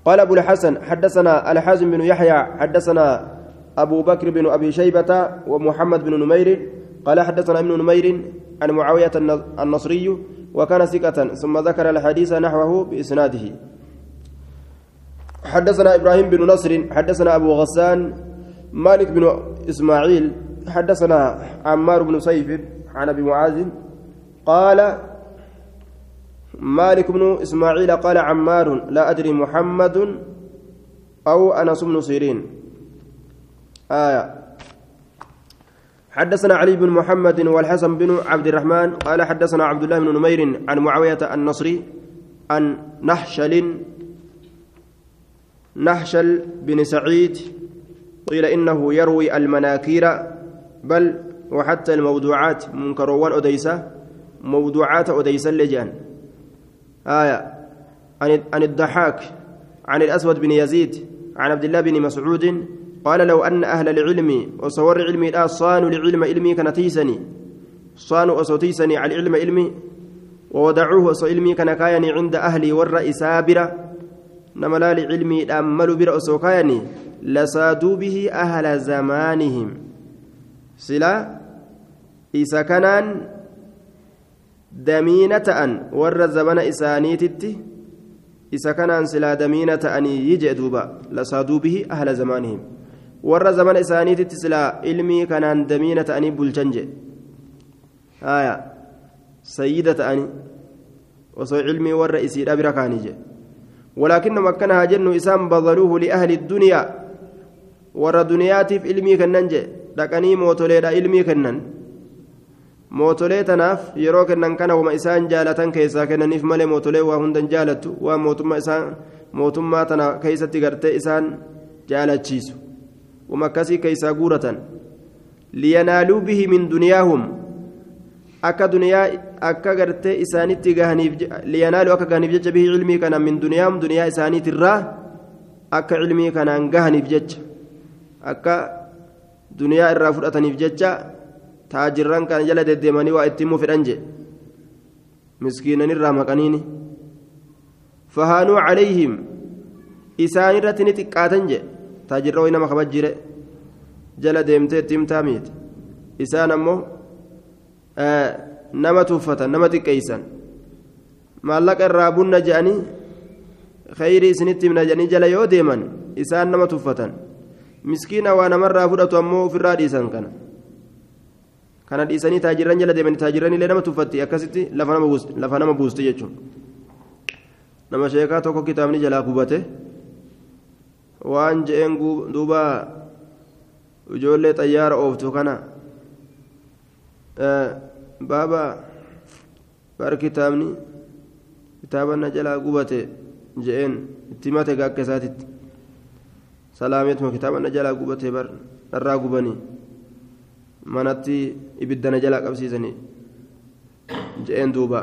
قال أبو الحسن حدثنا الحازم بن يحيى حدثنا أبو بكر بن أبي شيبة ومحمد بن نمير قال حدثنا ابن نمير عن معاوية النصري وكان ثقة ثم ذكر الحديث نحوه بإسناده حدثنا إبراهيم بن نصر حدثنا أبو غسان مالك بن إسماعيل حدثنا عمار بن سيف عن أبي معاذ قال مالك بن إسماعيل قال عمار لا أدري محمد أو أنس بن سيرين. آية. حدثنا علي بن محمد والحسن بن عبد الرحمن قال حدثنا عبد الله بن نمير عن معاوية النصري عن نحشل نحشل بن سعيد قيل إنه يروي المناكير بل وحتى الموضوعات منكروان أديسة موضوعات أديسة لجان آية. عن الضحاك عن الأسود بن يزيد عن عبد الله بن مسعود قال لو أن أهل العلم وصور علمي لا صانوا لعلم علمي كنتيسني. صانوا أصوتيسني على علم علمي ووضعوه أصو علمي كنكايني عند أهلي والرئيس سابرة. نملا لعلمي أملوا برأسو كايني لصادوا به أهل زمانهم. سلا إذا كانان damiina ta'an warra zabana isaaniititti isa kanaan silaa damiina ta'anii jee duuba lasaaduu bihi ahla zamaanihim warra zabana isaaniititti silaa ilmii kanaan damiina ta'anii bulchan jee haya sayyida ta'anii osoo ilmii warra isiidha bira kaanii jee ولكنهم أكنها جن إسام بذلوه لأهل الدنيا ورا دنياتي في علمي كنن جي لكني موتوليدا علمي كنن mootolee tanaaf yeroo kennan kana wama isaan jaalatan keessaa kennaniif malee mootolee waa hundan jaalattu waa mootummaa isaan mootummaa tana keessatti gartee isaan jaalachiisu wama akkasii keessaa guuratan liyanaaluu bihi min duniyaahum akka duniyaa akka gartee isaanitti gahaniif liyanaaluu akka gahaniif jecha bihi cilmii kana min duniyaahum duniyaa isaaniitirraa akka cilmii kanaan gahaniif jecha akka duniyaa irraa fudhataniif jecha taajirran kana jala deddeemanii waa itti himuu fedhan jee miskiinanirraa maqaniini fahaanuu calayhim isaan irratti ni xiqqaatan jee taajirra way nama kabajjire jala deemtee itti himtaa miiti isaan ammoo nama tuuffatan nama xiqqeeysan maallaqa irraa bunna je'anii khayrii isinitti himna jedhanii jala yoo deeman isaan nama tuuffatan miskiina waa namarraa fudhatu ammoo ofirraa dhiisan kana dhiisanii taajirran jala deemanii taajirran illee nama tuffatti akkasitti lafa nama buusti jechuun nama sheekaa tokko kitaabni jalaa gubate waan je'een duuba ijoollee xayyaara ooftu kana baaba bar kitaabni kitaaba na jalaa gubate je'een itti mate gaakka isaatitti. Salaameetuma kitaaba na jalaa gubate bar narraa gubanii manatti ibiddana jalaa qabsiisanii je'een duuba.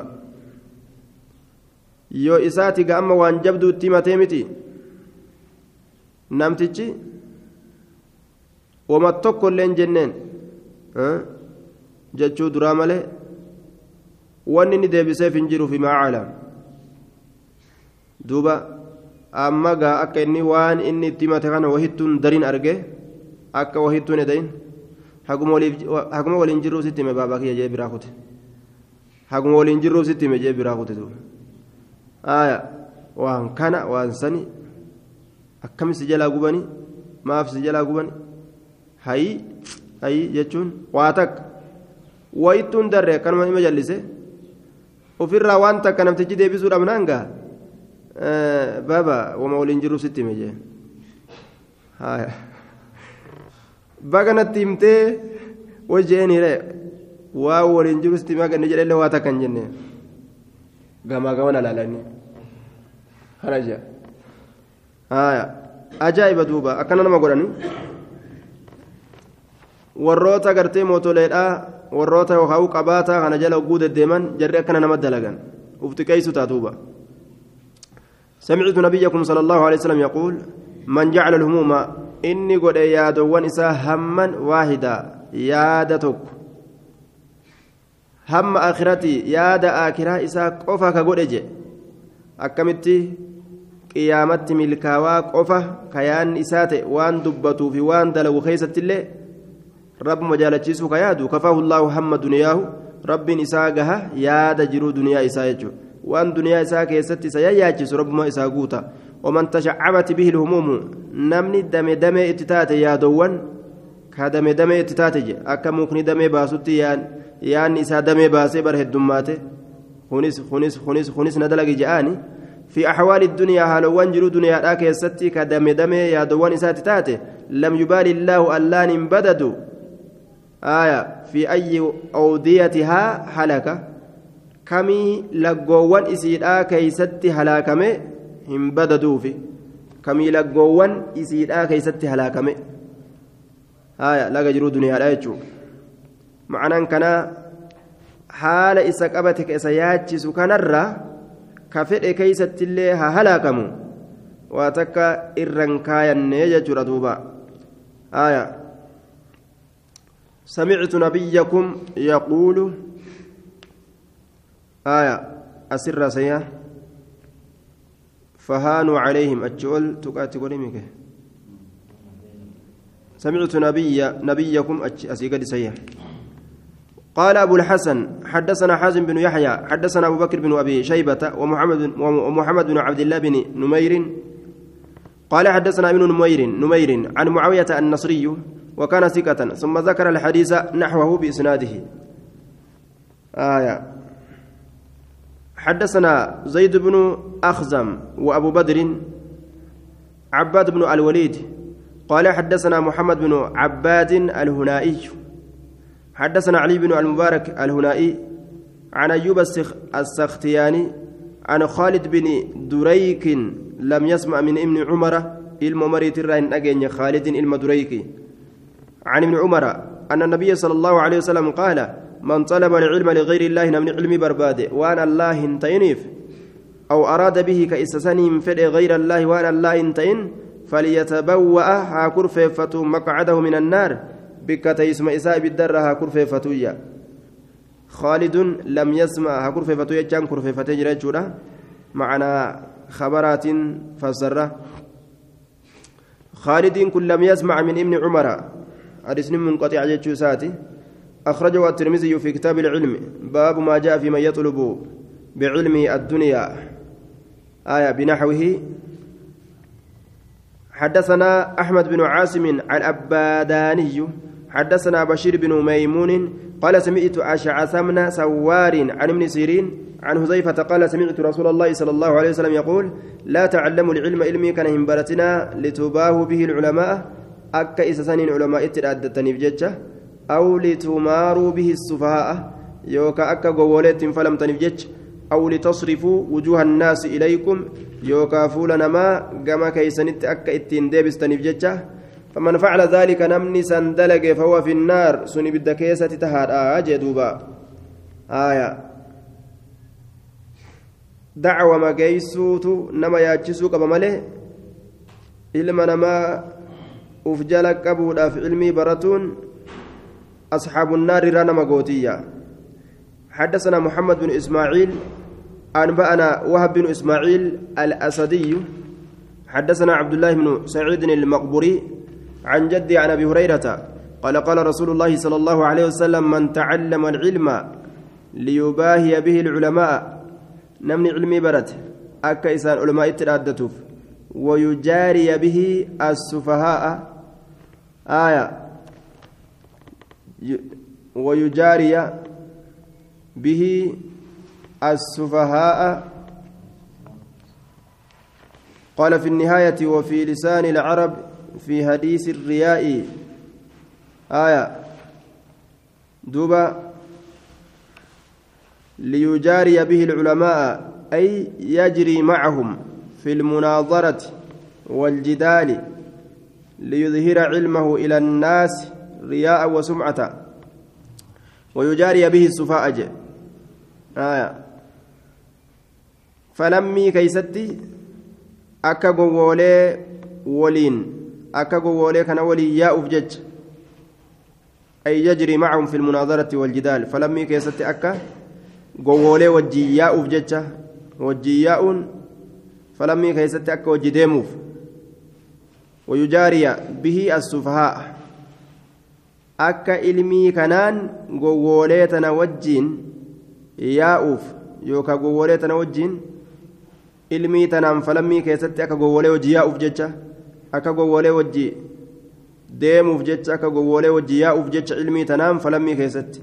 Yoo isaati ga amma waan jabduu itti himatee miti namtichi wama tokko illee jenneen jechuu duraa malee wanni inni deebiseef hin jiru fi macaala duuba amma gaa akka inni waan inni itti himate kana wahittuun darin arge akka wahittuun edayin jirruu sitti hime baabaa kiyya jee biraa kute haguma waliin jirruu sitti hime jee biraa kute duuba aya waan kana waan sani akkami si jalaa gubani maaf si jalaa gubani hayi hayi jechuun waa takka wayittuun darre akkanuma ima jallise ofirraa waan takka namtichi deebisuu dhabnaan gaa baba wama waliin jiru sitti hime jee baga natti himtee wajjeen hire waa waliin jiru sitti hime ganni jedhelle waa takka hin jenne gamaa gaman alaalanii kana jee ajaa'iba duuba akkana nama godhani warroota gartee mootoleedhaa warroota yookaan qabaataa kana jala oguu deddeeman jarri akkana nama dalagan ufti keeysu taatuuba سمعت نبيكم صلى الله عليه وسلم يقول من جعل الهموم إني قد يادوان إسا هما واحدا يادتك هم آخرتي ياد آخرة إسا قفا كقول إجي أكمتي قيامتي ملكاوا قفا كيان إساتي وان دبتو في وان دلو خيسة اللي رب مجالتشيسو كيادو كفاه الله هم دنياه رب إساقها ياد جرو دنيا إسايجو waan duniyaa isaa keessatti isa yayyaachisu rabbuma isaa guuta. Lhumuumu namni dame damee itti taate yaadowwan ka dame damee itti taate je akka mukni damee baasutti yaanni isaa damee baasee bara heddummaate kunis kunis kunis kunis na dalagi je'aani في أحوال الدنيا هالوان جرو دنيا لا كيستي كدم دم يا دوان إسات تاتي لم يبالي الله ألان بددوا آية في أي أوديتها حلقة kamii laggoowwan isiidhaa keeysatti halaakame hin badaduufi kamii laggoowwan isiidhaa keeysatti halaakame haya laga jiruu duniyaadha jechuu ma'anaan kanaa haala isa qabate ka isa yaachisu kanarra ka fedhe keeysattillee haa halaakamu waa takka irran kaayannee jechuudha duuba haya سمعت نبيكم يقول آية أسر سيا فهانوا عليهم. أجول تقاتي قولي سمعت نبي نبيكم أسيقد سيا قال أبو الحسن حدثنا حازم بن يحيى حدثنا أبو بكر بن أبي شيبة ومحمد ومحمد بن عبد الله بن نمير. قال حدثنا ابن نمير نمير عن معاوية النصري وكان ثقة ثم ذكر الحديث نحوه بإسناده. آية. حدثنا زيد بن أخزم وأبو بدر عباد بن الوليد قال حدثنا محمد بن عباد الهنائي حدثنا علي بن المبارك الهنائي عن أيوب السختياني عن خالد بن دريك لم يسمع من ابن عمر الممريت الرين أجن خالد المدريك عن ابن عمر أن النبي صلى الله عليه وسلم قال من طلب العلم لغير الله نمن علم برباده وأنا الله انتينيف. أو أراد به كإسسانهم فد غير الله وأنا الله انتين فليتبوأ هاكر فيفتو مقعده من النار. بك تيسم إساء بالدر هاكر فيفتويا خالد لم يسمع هاكر فيفتويا جان كر فيفتي جرى معنا خبرات فسرة. خالد kun لم يسمع من ابن عمر. حديث منقطع jechuu isaati. أخرجه الترمذي في كتاب العلم باب ما جاء في من يطلب بعلمه الدنيا. آية بنحوه حدثنا أحمد بن عاصم العباداني حدثنا بشير بن ميمون قال سمعت أشعث بن سوار عن ابن سيرين عن حذيفة قال سمعت رسول الله صلى الله عليه وسلم يقول لا تعلموا العلم علمي كان همبرتنا لتباه به العلماء أكا إسسانين علماء اترادتني بججة. أو لتماروا به السفهاء يوكا أكا قولت فلمتنف جج أو لتصرفوا وجوه الناس إليكم يوكا فولنا ما قما كيسنت أكا إتين ديبستنف جج فمن فعل ذلك نمني سندلق فهو في النار سني بالدكيسة تهاد آجي دوبا. آية. دعوة ما قيسوت نما ياجسوك بماله ilma namaa uf jala qabuudhaaf ilmii baratuun أصحاب النار رانا مقوتية حدثنا محمد بن إسماعيل أنبأنا وهب بن إسماعيل الأسدي. حدثنا عبد الله بن سعيد المقبري عن جدي عن أبي هريرة قال قال رسول الله صلى الله عليه وسلم من تعلم العلم ليباهي به العلماء. نمني علمي برت أكا إسان علماء الترادتوف ويجاري به السفهاء. آية. ويجاري به السفهاء. قال في النهاية وفي لسان العرب في حديث الرياء. آية. duuba ليجاري به العلماء أي يجري معهم في المناظرة والجدال ليظهر علمه إلى الناس رياء وسمعة. ويجاري به السفهاء آية. falmii keessatti akka gowwoolii waliin. akka gowwoolii kana waliin yaa'uuf jecha. أي يجري معهم في المناظرة والجدال. falmii keessatti akka gowwoolii wajjiin yaa'uuf jecha. wajjiin yaa'uuf. falmii keessatti akka wajjiin deemuuf. ويجاري به السفهاء. Akka ilmii kanaan gowwoolee tana wajjiin yaa'uuf yookaan gowwoolee tana wajjiin ilmii tanaan falammii keessatti akka gowwoolee wajji yaa'uuf jecha akka gowwoolee wajji deemuuf jecha akka gowwoolee wajji yaa'uuf jecha ilmii tanaan falammii keessatti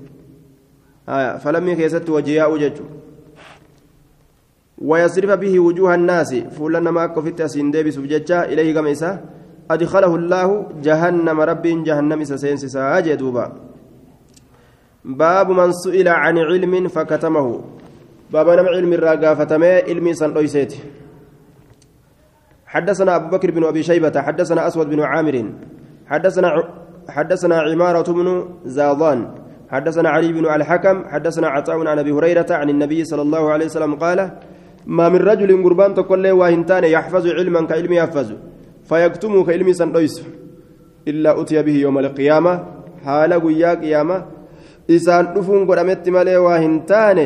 falammii keessatti wajji yaa'uu jechuudha. ويصرف به وجوه الناس فلان ما كفت أسين ديبس بججة إليه كما إسا أدخله الله جهنم رب جهنم سسينس ساجدوبا باب من سئل عن علم فكتمه. باب نم علم الراقا فتمه علمي سنويسيت حدثنا أبو بكر بن أبي شيبة حدثنا أسود بن عامر حدثنا حدثنا عمارة بن زاضان حدثنا علي بن الحكم حدثنا عطاء عن أبي هريرة عن النبي صلى الله عليه وسلم قال ما من رجل قربان تقول واهنتان يحفظ علما كعلم يحفظ فيكتمه كعلم سنويس إلا أتي به يوم القيامة. حال قيا قيامة. إسان دفون قدمت مالي واهنتان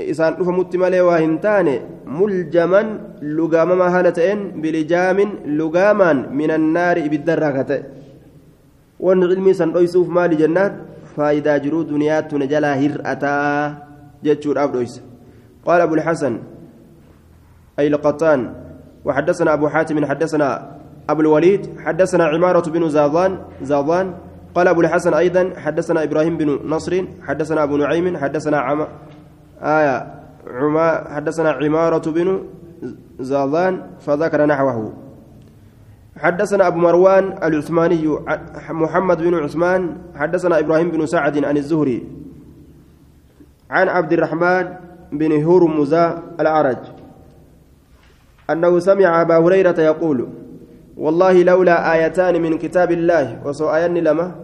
إسان دفمت مالي واهنتان ملجما لقاما هالتين بلجام لقاما من النار بالدراكة وأن علمي سنويسوف مالي جنات. فايدا جرو دنيات نجلا هرأتا جتشور أبدويس قال أبو الحسن أي لقطان. وحدثنا أبو حاتم حدثنا أبو الوليد حدثنا عمارة بن زاضان زاضان قال أبو الحسن أيضا حدثنا إبراهيم بن نصر حدثنا أبو نعيم حدثنا عم آية عما حدثنا عمارة بن زاضان فذكر نحوه. حدثنا أبو مروان العثماني محمد بن عثمان حدثنا إبراهيم بن سعد عن الزهري عن عبد الرحمن بن هرمز الأعرج. أنه سمع أبا هريرة يقول والله لولا آيتان من كتاب الله آيان لما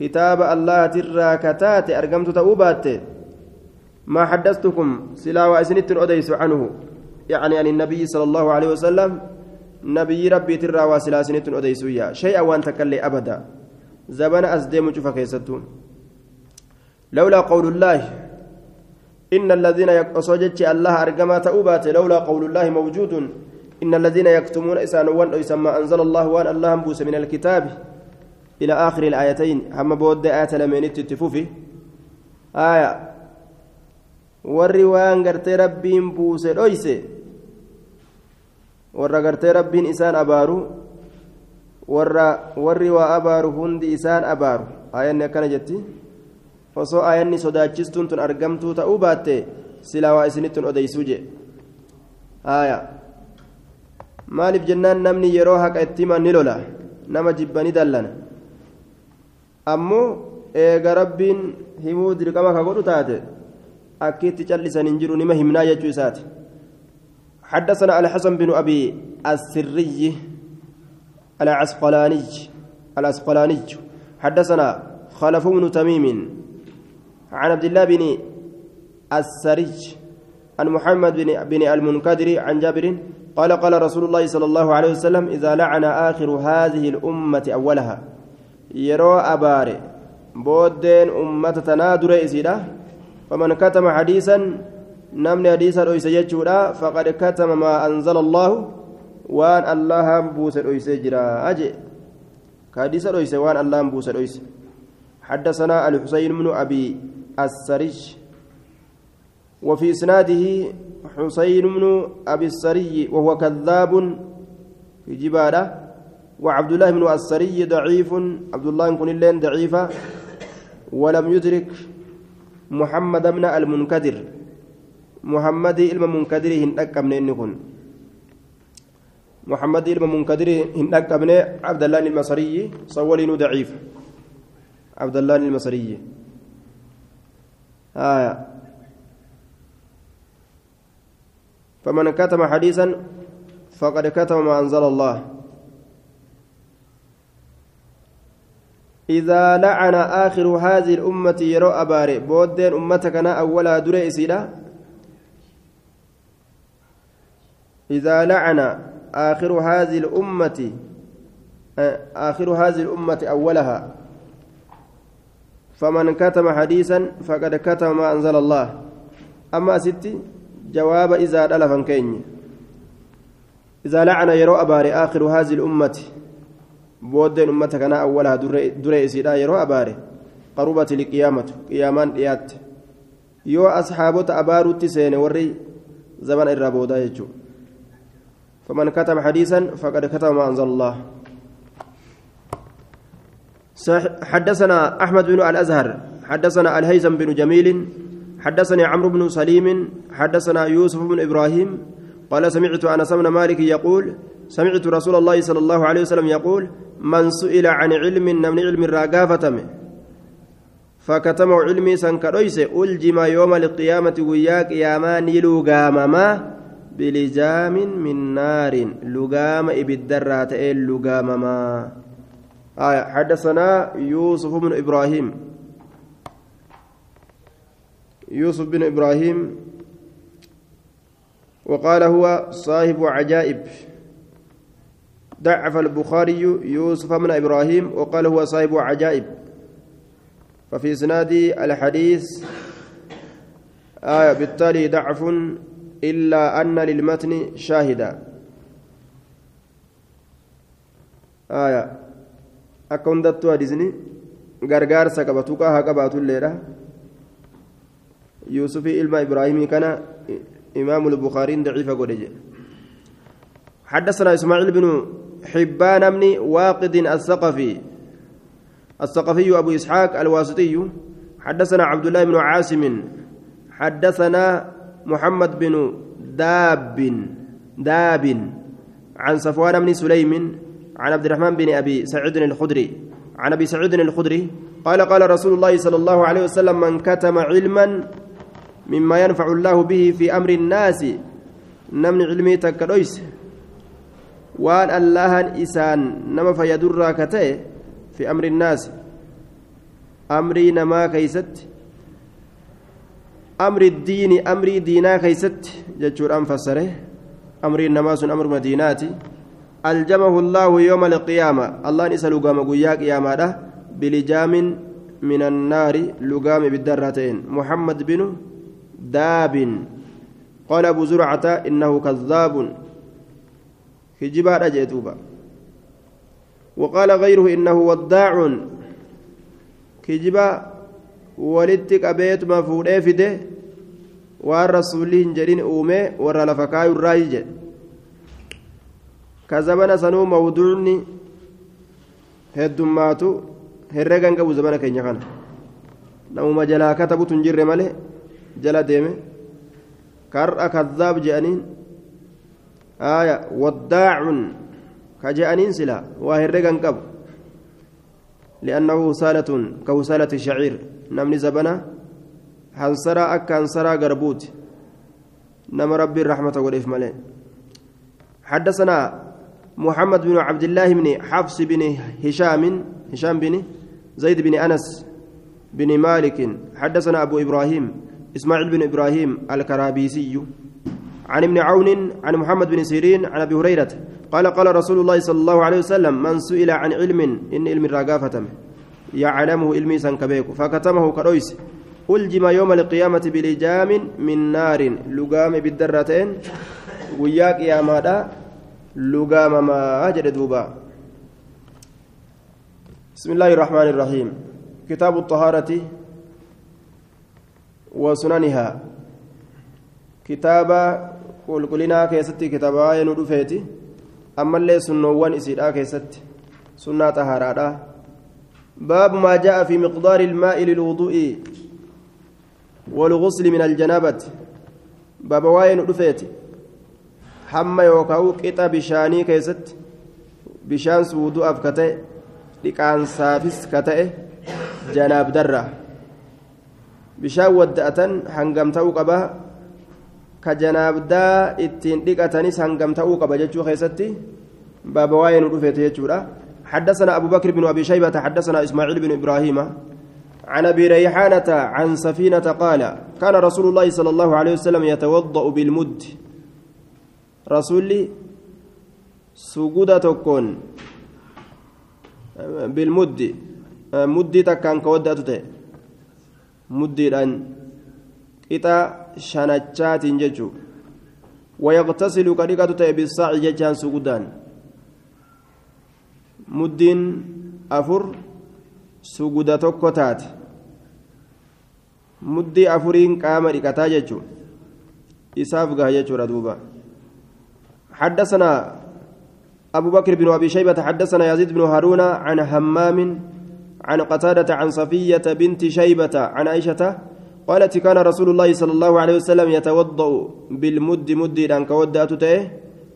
كتاب الله ترى كتات أرقمت تأوبات ما حدثتكم سلا وأسنت أديس عنه. يعني عن النبي صلى الله عليه وسلم نبي ربي ترى وسلا سنت أديس شيئا وأن تكلي أبدا. زبن أزديم شوفك يستون لولا قول الله إن الذين يقصدت الله أرجما تأوبات لولا قول الله موجود. إن الذين يكتمون إسان وان يسمى أنزل الله وان الله بوس من الكتاب إلى آخر الآيتين. هم بود آية لمن تتفوفي. آية. warri waan gartee rabbiin buuse dhoyse warra gartee rabbiin isaan abaaru warra warri waa abaaru hundi isaan abaaru aayanni akkana baatte silaa waa isinittun odeysuu jee haaya maaliif jennaan namni yeroo haqa itti himan ni lola nama jibbani dallana ammoo eega rabbiin himuu dirqama ka godhu taate akkiitti callisan hin jiru nima himnaa jechuu isaati حدثنا الحسن بن أبي السري العسقلاني العسقلاني حدثنا خلف بن تميم عن عبد الله بن السرج عن محمد بن بن المنكدر عن جابر قال قال رسول الله صلى الله عليه وسلم إذا لعن آخر هذه الأمة أولها. يرى أبار. بودين أمة تنادر إسيرة فمن كتم حديثا نمني حديثا أيس يجورا فقد كتم ما أنزل الله الله بوس أيس جرا أجي. كحديثا أيس وان الله بوس أيس حدثنا الحسين بن أبي السرج وفي إسناده حسين بن أبي السري وهو كذاب كجبادة وعبد الله بن السري ضعيف عبد الله كن اللين ضعيفة ولم يدرك محمد بن المنكدر محمد إلما منكدر هندك من إنكن. محمد إلما منكدر هندك من عبد الله المصري صولين ضعيف عبد الله المصري. آية. فمن كتم حديثا فقد كتم ما أنزل الله. إذا لعن آخر هذه الأمة يرو أباري بودين أمتك أنا أولها دري إسيلا إذا لعن آخر هذه الأمة آخر هذه الأمة أولها. فمن كتم حديثا فقد كتم ما أنزل الله أما ستي جواب إذا دلفن كيني إذا لعن يرو أباري آخر هذه الأمة booddeen ummata kanaa awwalaha dure isiidha yeroo abaare qarubati liqiyaamatu qiyaamaan dhiyaatte yoo asxaabota abaarutti seene warri زمن الرابودا يجو فمن كتب حديثا فقد كتب ما أنزل الله حدثنا أحمد بن الأزهر حدثنا الهيثم بن جميل حدثني عمرو بن سليم حدثنا يوسف بن إبراهيم قال سمعت أنس بن مالك يقول سمعت رسول الله صلى الله عليه وسلم يقول من سئل عن علم نمن علم الراقافة فكتمه علمي سنكرويس ألجم يوم القيامة وياك ياما نيلو قامما بلجام من نار لقام إبدرات لقام ما آية حدثنا يوسف بن إبراهيم. يوسف بن إبراهيم وقال هو صاحب عجائب. ضعف البخاري يوسف بن إبراهيم وقال هو صاحب عجائب. ففي إسناد الحديث آية بالتالي ضعف إلا أن للمتن شاهدا. آية أكون دتو حديثني gargaarsa qabatu haa qabaatulleedha yuusufii ilma ibraahimii kana imaamu lbukaariin daciifa godhe jedhe حدثنا إسماعيل بن حبان بن واقد الثقفي الثقفي أبو إسحاق الواسطي حدثنا عبد الله بن عاصم حدثنا محمد بن داب داب عن صفوان بن سليم عن عبد الرحمن بن أبي سعيد الخدري عن أبي سعيد الخدري قال قال رسول الله صلى الله عليه وسلم من كتم علما مما ينفع الله به في أمر الناس نمن علمي تكرويس waan allahan isaan nama fayyadurraa ka ta'e fi amri innaasi amrii namaa keeysatti amri diini amrii diinaa keeysatti jechuudhaan fassare amriin namaa sun amruma aljamahu allaahu yooma alqiyaama allahan isa lugaama guyyaa qiyaamaadha bilijaamin min annaari lugaama ibiddarraa ta'een muhammad binu daabin قال أبو زرعة إنه كذاب كجبار أجيتوبا وقال غيره إنه وداع كجبا ولدتك أبيت ما فودee fide waan rasuulli hin jedhin uume warra zabana sanuu mawduucni heddummaatu herregan qabu zabana keenya kana namuma jalaa katabutu hin jirre malee jala deeme kar'a kadhaab jedhaniin آية وداع كجأنين سلا واهرقا قب لأنه سالة كوسالة الشعير نمني زبنا هنسرا أكا هنسرا قربوت نم ربي الرحمة والإف ملين حدثنا محمد بن عبد الله بن حفص بن هشام هشام بن زيد بن أنس بن مالك. حدثنا أبو إبراهيم إسماعيل بن إبراهيم الكرابيسي. عن ابن عون عن محمد بن سيرين عن أبي هريرة. قال قال رسول الله صلى الله عليه وسلم من سئل عن علم إن علم الرقافة. يعلمه علمي سنكبيك فكتمه كرويس. ألجم يوم القيامة بلجام من نار لقام بالدرتين وياك يا مادا. ما أجد دوبا. بسم الله الرحمن الرحيم. كتاب الطهارة وسننها. كتاب qulqullinaa keessatti kitaaba waa'ee nu dhufeeti ammallee sunnoowwan isiidhaa keessatti sunnaa xahaaraadha باب ما جاء في مقدار الماء للوضوء والغسل من الجنابة. باب واين رفيت حما يوكاو قطع بشاني كيست بشان سودو أفكته لكان سافس كته جناب درة بشان ودأة حنقم توقبه كجنابدا اتين دقتنس هنقم توقبه جتشو خيستي باب واين رفيت يجورا حدثنا أبو بكر بن أبي شيبة حدثنا إسماعيل بن إبراهيم عن أبي ريحانة عن سفينة قال كان رسول الله صلى الله عليه وسلم يتوضأ بالمد رسولي سجودة تكون بالمد مد تكان كودة تتي مد الآن إتا شنجات ججو ويغتسل كريكة بالصاع ججان سجودان muddiin afur suguda tokko taate muddii afuriin qaama dhiqataa jechuun isaaf gaha jechuudha duuba حدثنا أبو بكر بن أبي شيبة حدثنا يزيد بن هارون عن همام عن قتادة عن صفية بنت شيبة عن عائشة قالت كان رسول الله صلى الله عليه وسلم يتوضأ بالمد مد أن كودات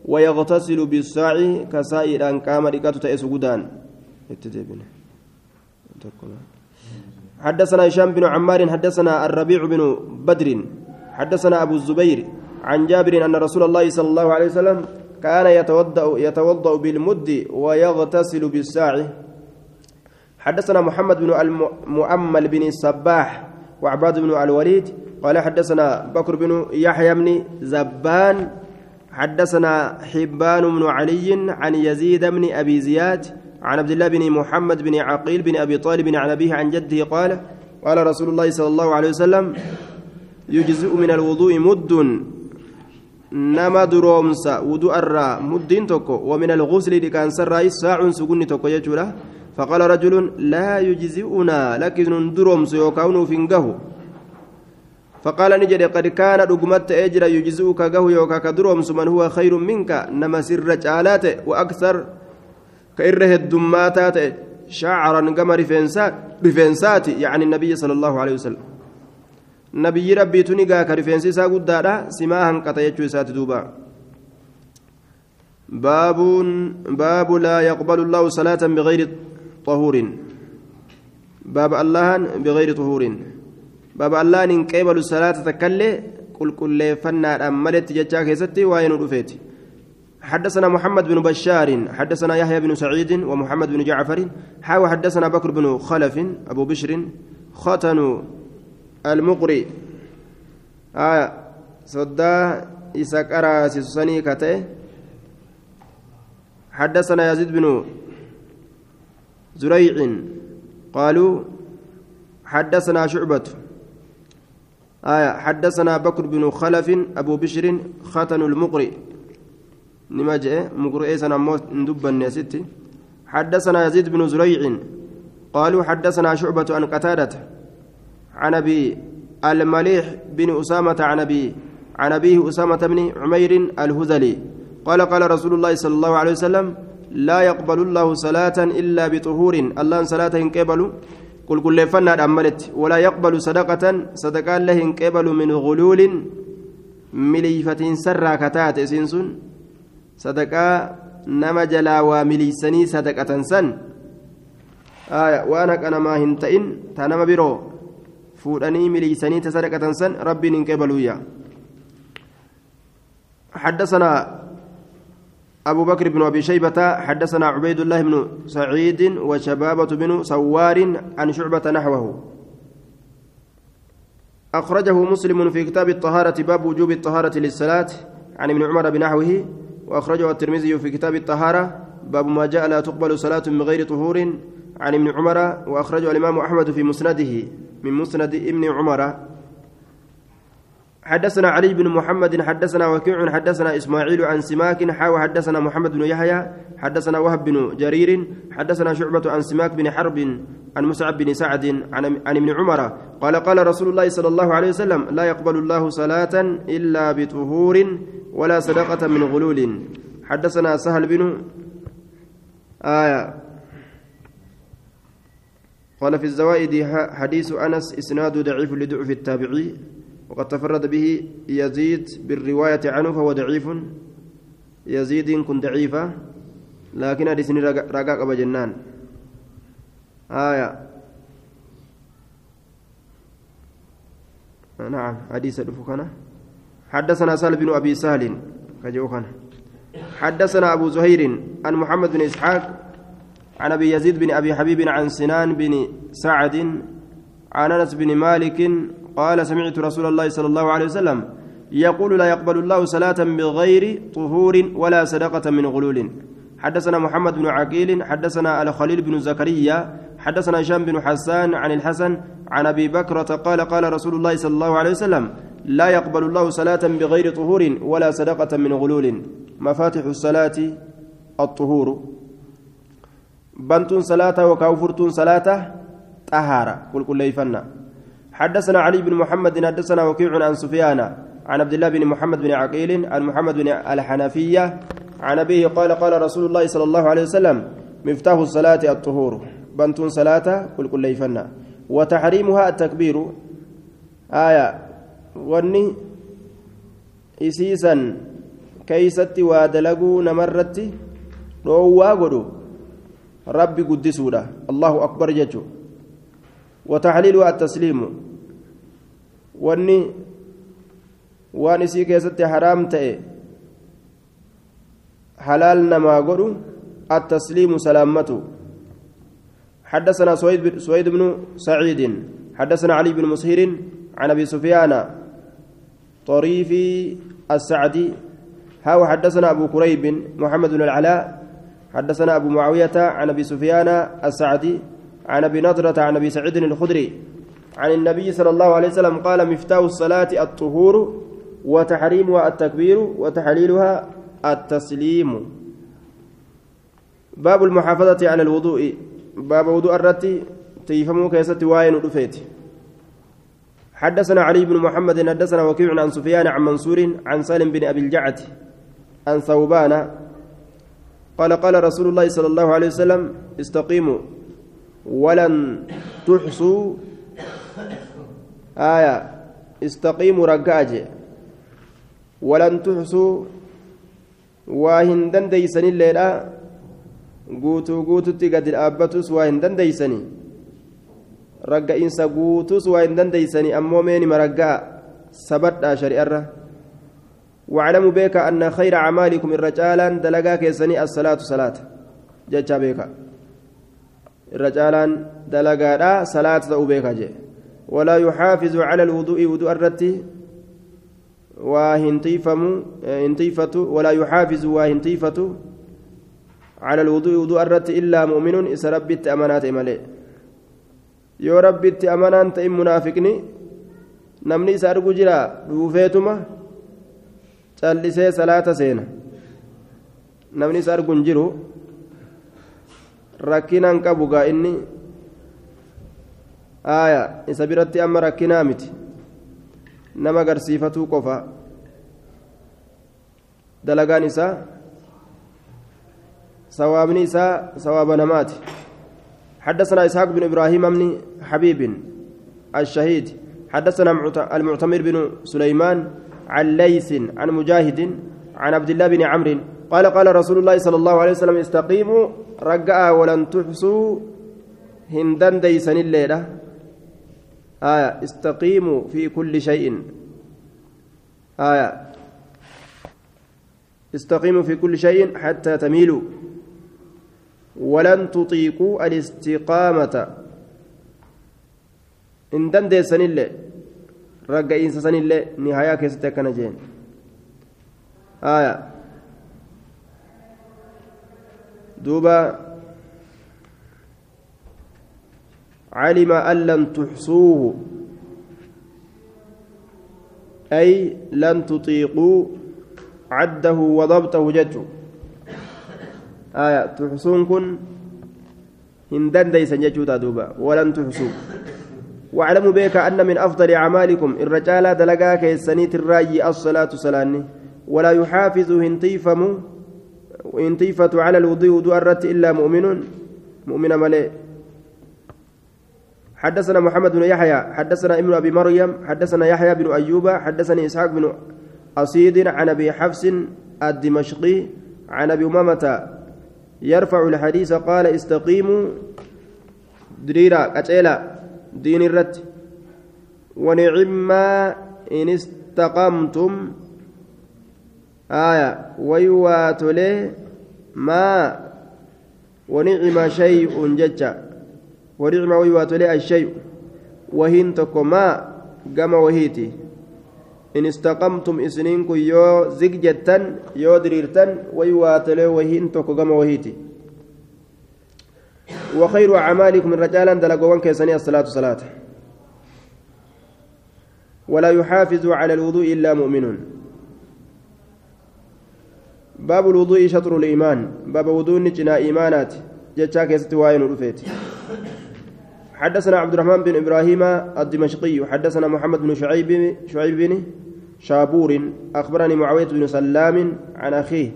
ويغتسل بالساع كسائر أن قام ركعت تأسجدان حدثنا هشام بن عمار حدثنا الربيع بن بدر حدثنا أبو الزبير عن جابر أن رسول الله صلى الله عليه وسلم كان يتوضأ يتوضأ بالمد ويغتسل بالساع حدثنا محمد بن المؤمل بن الصباح وعباد بن الوليد. قال حدثنا بكر بن يحيى بن زبان. حدثنا حبان بن علي عن يزيد بن أبي زياد عن عبد الله بن محمد بن عقيل بن أبي طالب عن أبيه عن جده قال قال رسول الله صلى الله عليه وسلم يجزئ من الوضوء مد نما درومس وضوء الرا مد تكو ومن الغسل لكان سراي ساع سكن تكو يجولا فقال رجل لا يجزئنا لكن درومس يوكاون فينقه فقال نجد قد كان رقمت أجر يجزئك قهو يوكا كدرومس من هو خير منك نما سر وأكثر كإره الدماتات شعرا رفنسات رفنسات يعني النبي صلى الله عليه وسلم نبي ربي تنقى كرفنسي ساقود سماها قطيت سات دوبا باب باب لا يقبل الله صلاة بغير طهور باب الله بغير طهور باب الله إن قبل الصلاة تكلي قل كل فنا أملت جتشا كيستي وين رفيت حدثنا محمد بن بشار حدثنا يحيى بن سعيد ومحمد بن جعفر حاو حدثنا بكر بن خلف أبو بشر ختن المقري آه صدا إساك أرى سيساني كته حدثنا يزيد بن زريع قالوا حدثنا شعبة. آية حدثنا بكر بن خلف أبو بشر ختن المقري نما جاء مقرئ سنة ندبا ستي. حدثنا يزيد بن زريع قالوا حدثنا شعبة عن قتادة. عن أبي المليح بن أسامة عن أبي عن أبيه أسامة بن عمير الهذلي. قال قال رسول الله صلى الله عليه وسلم لا يقبل الله صلاة إلا بطهور. الله صلاة قبل قل قل فنا أملت ولا يقبل صدقة. صدقة له قبل من غلول مليفة سرى كتات سنسن صدقة نما جلا ومليسني صدقة سن. آية وأنا أنا ما هنتئن تنما برو فودني مليسني تصدقة سن ربي ننقبلوا يا حدثنا أبو بكر بن أبي شيبة حدثنا عبيد الله بن سعيد وشبابة بن سوار عن شعبة نحوه أخرجه مسلم في كتاب الطهارة باب وجوب الطهارة للصلاة عن ابن عمر بنحوه وأخرجه الترمذي في كتاب الطهارة باب ما جاء لا تقبل صلاة من غير طهور عن ابن عمر وأخرجه الإمام أحمد في مسنده من مسند ابن عمر. حدثنا علي بن محمد حدثنا وكيع حدثنا إسماعيل عن سماك حاو حدثنا محمد بن يحيى حدثنا وهب بن جرير حدثنا شعبة عن سماك بن حرب عن مسعب بن سعد عن, عن ابن عمر. قال قال رسول الله صلى الله عليه وسلم لا يقبل الله صلاة إلا بطهور ولا صدقة من غلول. حدثنا سهل بن آية. قال في الزوائد حديث أنس إسناد ضعيف لضعف التابعي وقد تفرد به يزيد بالرواية عنه فهو ضعيف. يزيد كن ضعيفة لكن حديث رقاق أبا جنان. آية. نعم حديث الفخنة حدثنا سهل بن أبي سهل حدثنا أبو زهير عن محمد بن إسحاق عن أبي يزيد بن أبي حبيب عن سنان بن سعد عن أنس بن مالك قال سمعت رسول الله صلى الله عليه وسلم يقول لا يقبل الله صلاة بغير طهور ولا صدقة من غلول. حدثنا محمد بن عقيل حدثنا الخليل بن زكريا حدثنا هشام بن حسان عن الحسن عن أبي بكرة قال قال رسول الله صلى الله عليه وسلم لا يقبل الله صلاة بغير طهور ولا صدقة من غلول. مفاتح الصلاة الطهور. بنت صلاة وكوفرت صلاة طهارة. قل كل يفنى حدثنا علي بن محمد حدثنا وكيع عن سفيان عن عبد الله بن محمد بن عقيل عن محمد بن الحنفية عن أبيه قال قال رسول الله صلى الله عليه وسلم مفتاح الصلاة الطهور. بنتون صلاة كل كل يفنى وتحريمها التكبير. آية. وني إسيسا كيستي ودلقوا نمرتي رووا قدو. ربي قدسودا الله أكبر ججو. وتحليلها التسليم. وني waan isii keessatti haraam ta'e حلال نما قروا التسليم سلامته. حدثنا سويد بن, سويد بن سعيد. حدثنا علي بن مسهر عن أبي سفيان. طريفي السعدي. هاو حدثنا أبو كريب محمد بن العلاء. حدثنا أبو معاوية عن أبي سفيان السعدي عن أبي نضرة عن أبي سعيد الخدري عن النبي صلى الله عليه وسلم قال مفتاح الصلاة الطهور وتحريمها التكبير وتحليلها التسليم. باب المحافظة على الوضوء. باب وضوء irratti tiiffamuu keessatti waan dhufe. حدثنا علي بن محمد حدثنا وكيع عن سفيان عن منصور عن سالم بن أبي الجعد عن ثوبان قال قال رسول الله صلى الله عليه وسلم استقيموا ولن تحصوا آية استقيموا رقاجه ولن تحصوا واهن دنديسن الليلة guututti gadi dhaabbatus waa hin dandeeysanii ragga'iinsa guutus waa hin dandeeysanii ammoo meenima ragga'a sabadhaa shari'arra واعلموا بك أن خير أعمالكم الرجالا دلقا كيسني الصلاة صلاة. جتشا بك. الرجالا دلقا صلاة بك ولا يحافظ على الوضوء وضوء الرتي وهنتيفم هنتيفة ولا يحافظ وهنتيفة على الوضوء وضوء الرت إلا مؤمن إس ربت أمانات ملئ yoo rabbitti amanaan ta'in munaafiqni namni isa argu jira dhuufeetuma callisee salaata seena namni isa argu hin jiru rakkinaan qabu gaa inni aaya isa biratti amma rakkinaa miti nama agarsiifatuu qofa dalagaan isaa sawaabni isaa sawaaba namaati حدثنا إسحاق بن إبراهيم بن حبيب الشهيد حدثنا المعتمر بن سليمان عن ليث عن مجاهد عن عبد الله بن عمرو. قال قال رسول الله صلى الله عليه وسلم استقيموا رجاء ولن تحصوا هندن ديسن الليلة. آية استقيموا في كل شيء. آية استقيموا في كل شيء حتى تميلوا ولن تطيقوا الاستقامة. إن دندي سنيلة رجعين سنيلة نهاية كستكنا جين. آية. دوبا علم أن لن تحصوه. أي لن تطيقوا عده وضبطه ججو. آية. تحصون كن hin dandeessan jechuu ولن تحصوا. واعلموا beekaa أن من أفضل أعمالكم irra caalaa dalagaa keessanii irraay الصلاة salaanni. ولا يحافظ hin tiiffamu waan hin tiiffatu على الوضوء وضوء إلا مؤمن مؤمن malee. حدثنا محمد بن يحيى حدثنا ابن أبي مريم حدثنا يحيى بن أيوب حدثني إسحاق بن أسيد عن أبي حفص الدمشقي عن أبي أمامة يرفع الحديث قال استقيموا. دريرا قتيلا دين الرت ونعم إن استقمتم. آية. ويواتله ما ونعم شيء ججا ونعم ويواتله الشيء. وهين ما قام وهيتي. إن استقمتم إسنينكم يو زججتا يو دريرتا ويواتله وهين قام وهيتي. وخير أعمالكم رجالا دلقوان كيساني الصلاة صلاة ولا يحافظ على الوضوء إلا مؤمن. باب الوضوء شطر الإيمان. باب وضوء نجنا إيمانات. جتشاك يستوائن رفيت. حدثنا عبد الرحمن بن إبراهيم الدمشقي. حدثنا محمد بن شعيب شعيب بن شابور. أخبرني معاوية بن سلام عن أخيه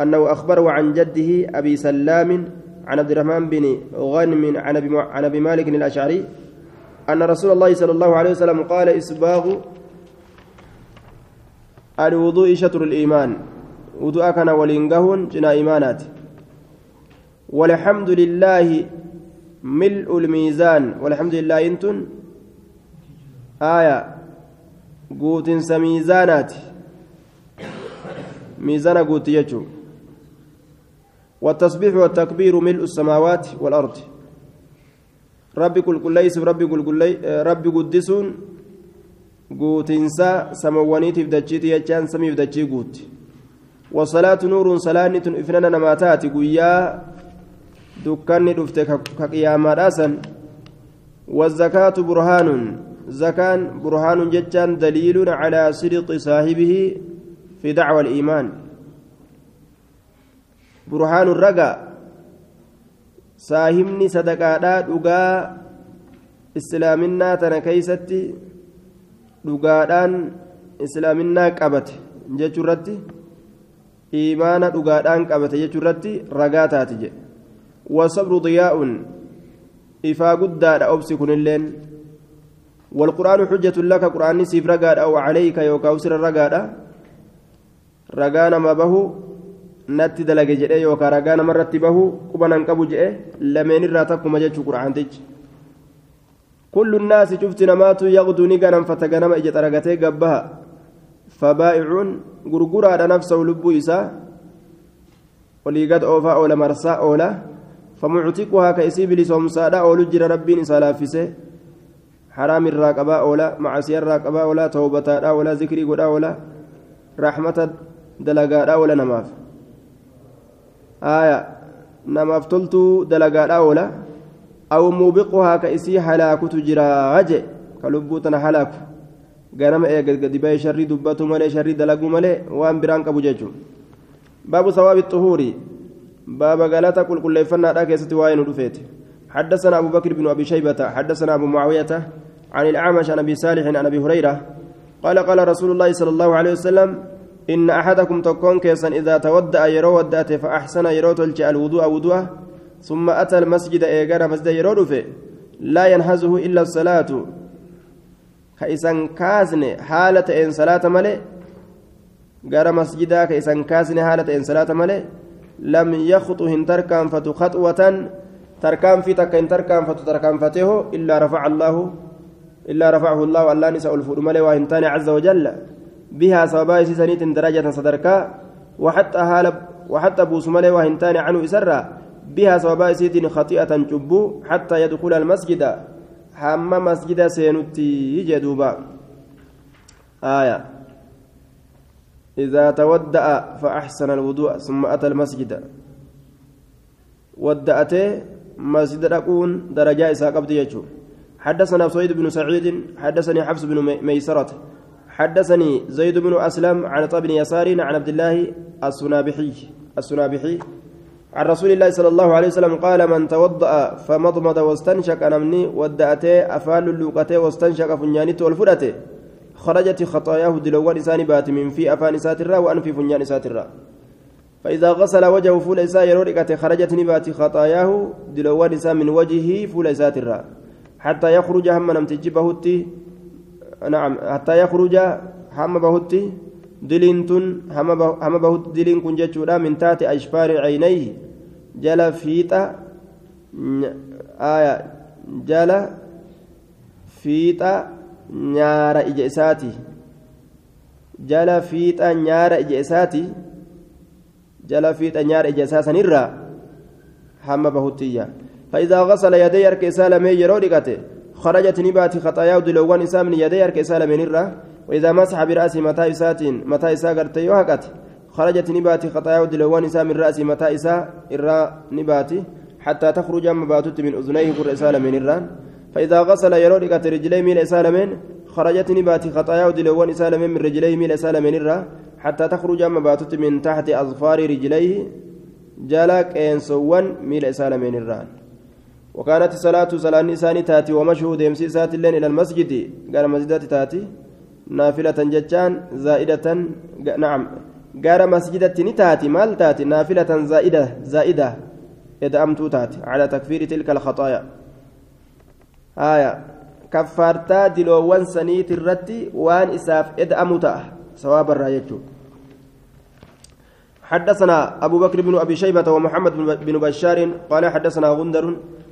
أنه أخبره عن جده أبي سلام عن عبد الرحمن بن غنم عن أبي, مالك الأشعري أن رسول الله صلى الله عليه وسلم قال إسباغ الوضوء شطر الإيمان. وضوء كان ولينقهن جنا إيمانات. والحمد لله ملء الميزان. والحمد لله إنتن آية قوت ميزانات. ميزان قوت يجو. والتسبيح والتكبير ملء السماوات والأرض. ربي كل كليس ربي كل كلي ربي قدسون. قوتنسا سموانيت بدجيتي يجان سمي بدجي قوت. والصلاة نور صلاة إفنان نماتات قويا. دكاني دفتك كقياما راسا والزكاة برهان. زكان برهان ججان دليل على صدق صاحبه في دعوى الإيمان. برهان الرقا saahimni sadaqaadhaa dhugaa islaaminaa tana keeysatti dhugaadhaan islaaminaa qabate jechuurratti iimaana dhugaadhaan qabate jechuurratti ragaa taati jedhe wasabru diyaa'un ifaa guddaadha obsi kunilleen والقرآن حجة لك قرآن سيف رقاد أو عليك يوكا وسر رقاد رقانا ما به natti dalage jedhee yookaan ragaa namarratti bahu quba nan qabu jedhe lameen irraa takkuma jechuu namaatu yaqduu ni ganamfata ganama ija xaragatee gabbaha fabaa'icuun gurguraadha nafsahu lubbuu isaa olii gad oofaa oola marsaa oola famuctiquhaa ka isii bilisoomsaadha oolu jira rabbiin isaa laaffise حرام الراقبة أولا معصية الراقبة أولا توبة أولا ذكري قد أولا رحمة دلقاء أولا نماف آية oola aw muubiquhaa ka isii halaakutu jiraa je ka lubbuu tana halaaku ganama eega gadi ba'ee sharrii dubbatu malee sharrii dalaguu malee waan biraan qabu jechuun baabu sawaabi xuhuuri baaba galata qulqulleeffannaadha keessatti waa'ee nu dhufeeti حدثنا أبو بكر بن أبي شيبة حدثنا أبو معاوية عن الأعمش عن أبي صالح عن أبي هريرة قال قال رسول الله صلى الله عليه وسلم إن أحدكم تكون كيسا إذا تودأ يرو ودأت فأحسن يرو تلجأ الوضوء وضوءه ثم أتى المسجد إيقانا مسجد يرو لا ينهزه إلا الصلاة كإسان كازن حالة إن صلاة kaasne haala ta'een salaata malee lam yakhutu hin tarkaanfatu khaxwatan tarkaanfii takka hin tarkaanfatu tarkaanfateeho illaa rafaca allaahu illaa rafacahu allaahu allaan isa ol fuudhu malee waa hin taane caza wajalla بها سببا سيسانيت درجة صدركا وحتى هال وحتى بوسمالي وهنتان عنه إسرا بها سببا سيد خطيئة جبو حتى يدخل المسجد. حم مسجد سينتي يجدوبا آية. إذا تودأ فأحسن الوضوء ثم أتى المسجد. ودأته مسجد أكون درجة إساء قبض حدثنا سويد بن سعيد حدثني حفص بن ميسرة. حدثني زيد بن أسلم عن طب بن عن عبد الله السنابحي السنابحي عن رسول الله صلى الله عليه وسلم قال من توضأ فمضمض واستنشق نمني ودأته أفال اللوقته واستنشق فنيانته والفرته خرجت خطاياه دلوان إسان بات من في أفان ساترا وأنفي فنيان ساترا. فإذا غسل وجهه فول إساء يرورك خرجت نبات خطاياه دلوان إساء من وجهه فول الراء حتى يخرج هم نمتج بهتي نعم حتى يخرج هم بهتي دلنتن هم بهت دلن كن جتشورا من تحت أشفار عينيه. جل فيتا آية جل فيتا نار إجئساتي. جل فيتا نار إجئساتي. جل فيتا نار إجئساسا نرى هم بهتيا فإذا غسل يديه أرك سالمي يرودكته خرجت نبات خطاياه دلوان إساء من يديه أرك سالمين الرا وإذا مسح برأسه متى إسات متى إساء قرت يوهقت خرجت نبات خطاياه دلوان إساء من رأسه متى إساء الرا نبات حتى تخرج مباتت من أذنيه قر سالمين الرا فإذا غسل يرودكته رجليه من سالمين خرجت نبات خطاياه دلوان سالمين من رجليه من سالمين الرا حتى تخرج مباتت من تحت أظفار رجليه جالك إنسوان ميل سالمين الران وكانت الصلاة صلاة نساني تأتي ومشهود يمسي سات اللين إلى المسجد. قال مسجدات تأتي نافلة جتان زائدة نعم. قال مسجدة تأتي. مال تأتي؟ نافلة زائدة زائدة. إذا أمتو تأتي. على تكفير تلك الخطايا. آية. كفارتا دلوان سنيت الرتي وان إساف إذا أمتا سواب الرايتشو حدثنا أبو بكر بن أبي شيبة ومحمد بن بشار قال حدثنا غندر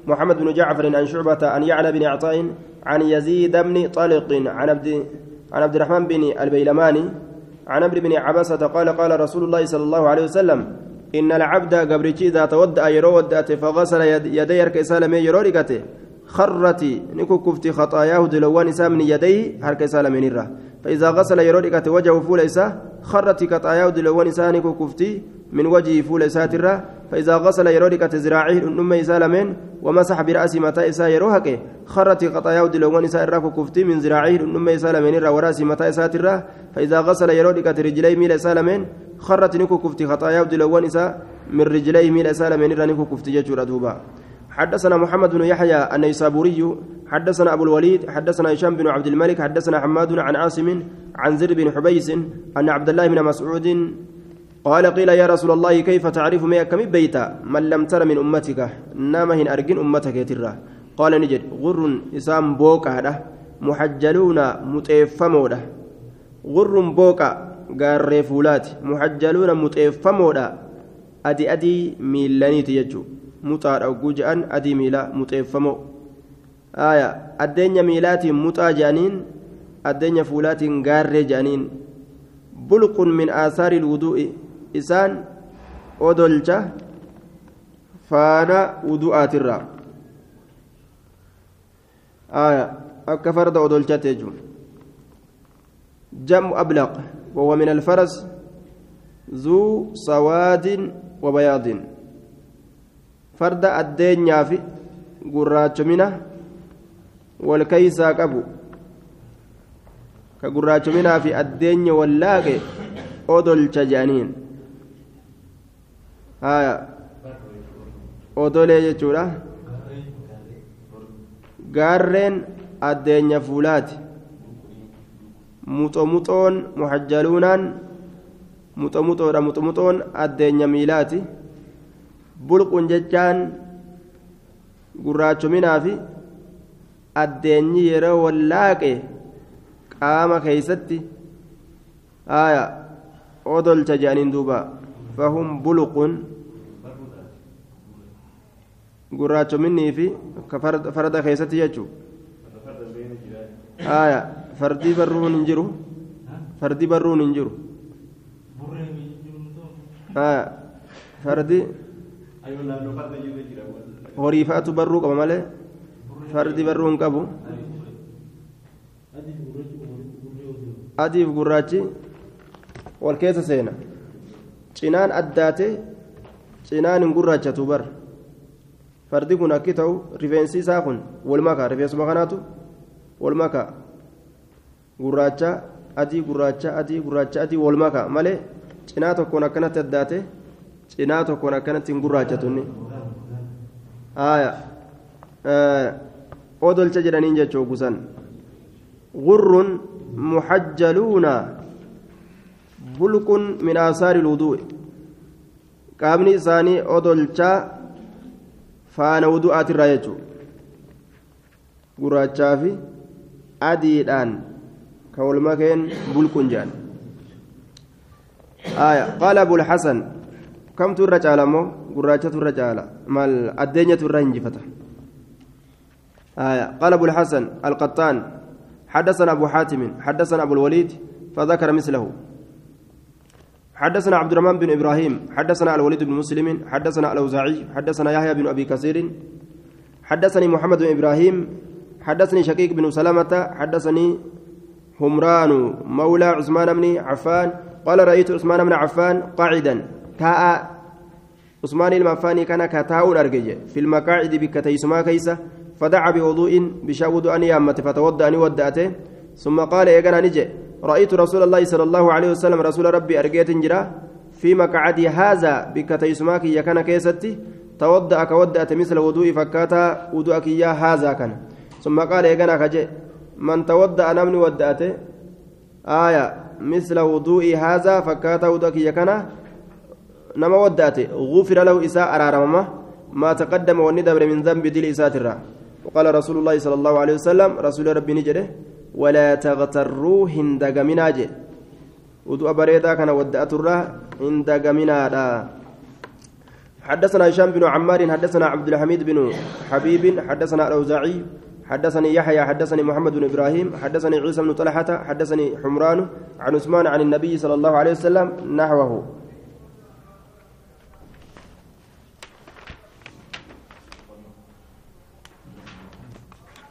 محمد بن جعفر عن شعبة عن يعلى بن عطاء عن يزيد بن طلق عن عبد عن عبد الرحمن بن البيلماني عن عمرو بن عبسة قال قال رسول الله صلى الله عليه وسلم إن العبد قبرتي إذا تودأ يرود فغسل يدي كيسال يروركته خرت نكو كفتي خطاياه دلوان إسا من يديه هرك إسال من الره فإذا غسل يروركته وجهه فول إسا خرت خطاياه دلوان إسا نكو كفتي من وجهه فول إسات الره فإذا غسل يروركته ذراعيه النم إسال من ومسح برأس متى إسا يروهك خرت خطاياه دلوان إسا الراك كفتي من ذراعيه النم إسال من الرا ورأس متى إسات الرا فإذا غسل يرودك رجلي ميل إسال من خرت نكو كفتي خطاياه دلوان إسا من رجلي ميل إسال من الرا نكو كفتي جتشور دوبا. حدثنا محمد بن يحيى النيسابوري حدثنا أبو الوليد حدثنا هشام بن عبد الملك حدثنا حماد عن عاصم عن زر بن حبيس أن عبد الله بن مسعود قال قيل يا رسول الله كيف تعرف ما كم بيتا؟ من لم تر من أمتك. نما هن أرجن أمتك يترى قال نجد غر إسام بوكا محجلون متيفمودا. غر بوكا قال فولات محجلون متيفمودا. أدي أدي ميلاني تيجو أو جوجان أدي ميلا متيفمو آية أدينيا ميلات مطا جانين أدينيا فولات قار جانين بلق من آثار الوضوء isaan odolcha faana wudu'aatirraa. Akka farda odolchate jechuun jam'u ablaq وهو من الفرس ذو سواد وبياض farda addeenyaa fi gurraachomina wal keeysaa qabu ka gurraachominaa fi addeenya wallaaqe odolcha jedhaniin. Haya odolee jechuudha. Gaarreen addeenya fuulaati. Muxomuxoon muxajjaluunaan muxomuxoodha muxomuxoon addeenya miilaati. Bulqun jechaan gurraachominaa fi addeenyi yeroo wallaaqe qaama keeysatti haya odolcha jedhaniin duuba fahum buluqun gurraacho minnii fi farda keessatti jechuu aya fardii barruun hin jiru fardii barruun hin jiru aya fardi horii fa'atu barruu qaba malee fardi barruu hin qabu adiif gurraachi wal keessa seena cinaan addaate cinaan hin gurraachatu bar. Fardi kun akki ta'u rifeensi isaa kun wal makaa rifeensuma kanaatu wal makaa gurraacha adii gurraacha adii gurraacha adii wal makaa malee cinaa tokkoon akkanatti addaate cinaa tokkoon akkanatti hin gurraachatunni odolcha jedhaniin jechuu gusan gurrun muxajjaluuna بلق من آثار الوضوء qaamni isaanii odolchaa faana wudu'aatirraa jechuudha gurraachaa fi adiidhaan kan walmakeen bulkuun jedhan qaala abul hasan kamtu irra caala immoo gurraachatu irra caala. Maal? Addeenyatu irra hinjifata قال أبو الحسن القطان حدثنا أبو حاتم حدثنا أبو الوليد فذكر مثله حدثنا عبد الرحمن بن إبراهيم حدثنا الوليد بن مسلم حدثنا الأوزاعي حدثنا يحيى بن أبي كثير حدثني محمد بن إبراهيم حدثني شقيق بن سلمة حدثني همران مولى عثمان بن عفان قال رأيت عثمان بن عفان قاعدا تاء عثمان المفاني كان كتاء أرجج في المقاعد بكتيسما كيسة فدعا بوضوء بشاود أن يامت فتوضأ أن ودأته ثم قال يا نجي رأيت رسول الله صلى الله عليه وسلم رسول ربي أرجيت جرا في مقعدي هذا بكتيسماك يا كان كيستي تودأ كودأت مثل وضوء فكاتا وضوءك يا هذا كان ثم قال يا كجي من تودأ نمني ودأته آية مثل وضوء هذا فكاتا وضوءك يا كان نما ودأته غفر له إساء أرارمه ما تقدم والندبر من ذنب دل إساترا وقال رسول الله صلى الله عليه وسلم رسول ربي نجده ولا تغتروا هندقمنا جي ودو بريدا كان ودأت الره هندقمنا حدثنا هشام بن عمار حدثنا عبد الحميد بن حبيب حدثنا الأوزاعي حدثني يحيى حدثني محمد بن إبراهيم حدثني عيسى بن طلحة حدثني حمران عن عثمان عن النبي صلى الله عليه وسلم نحوه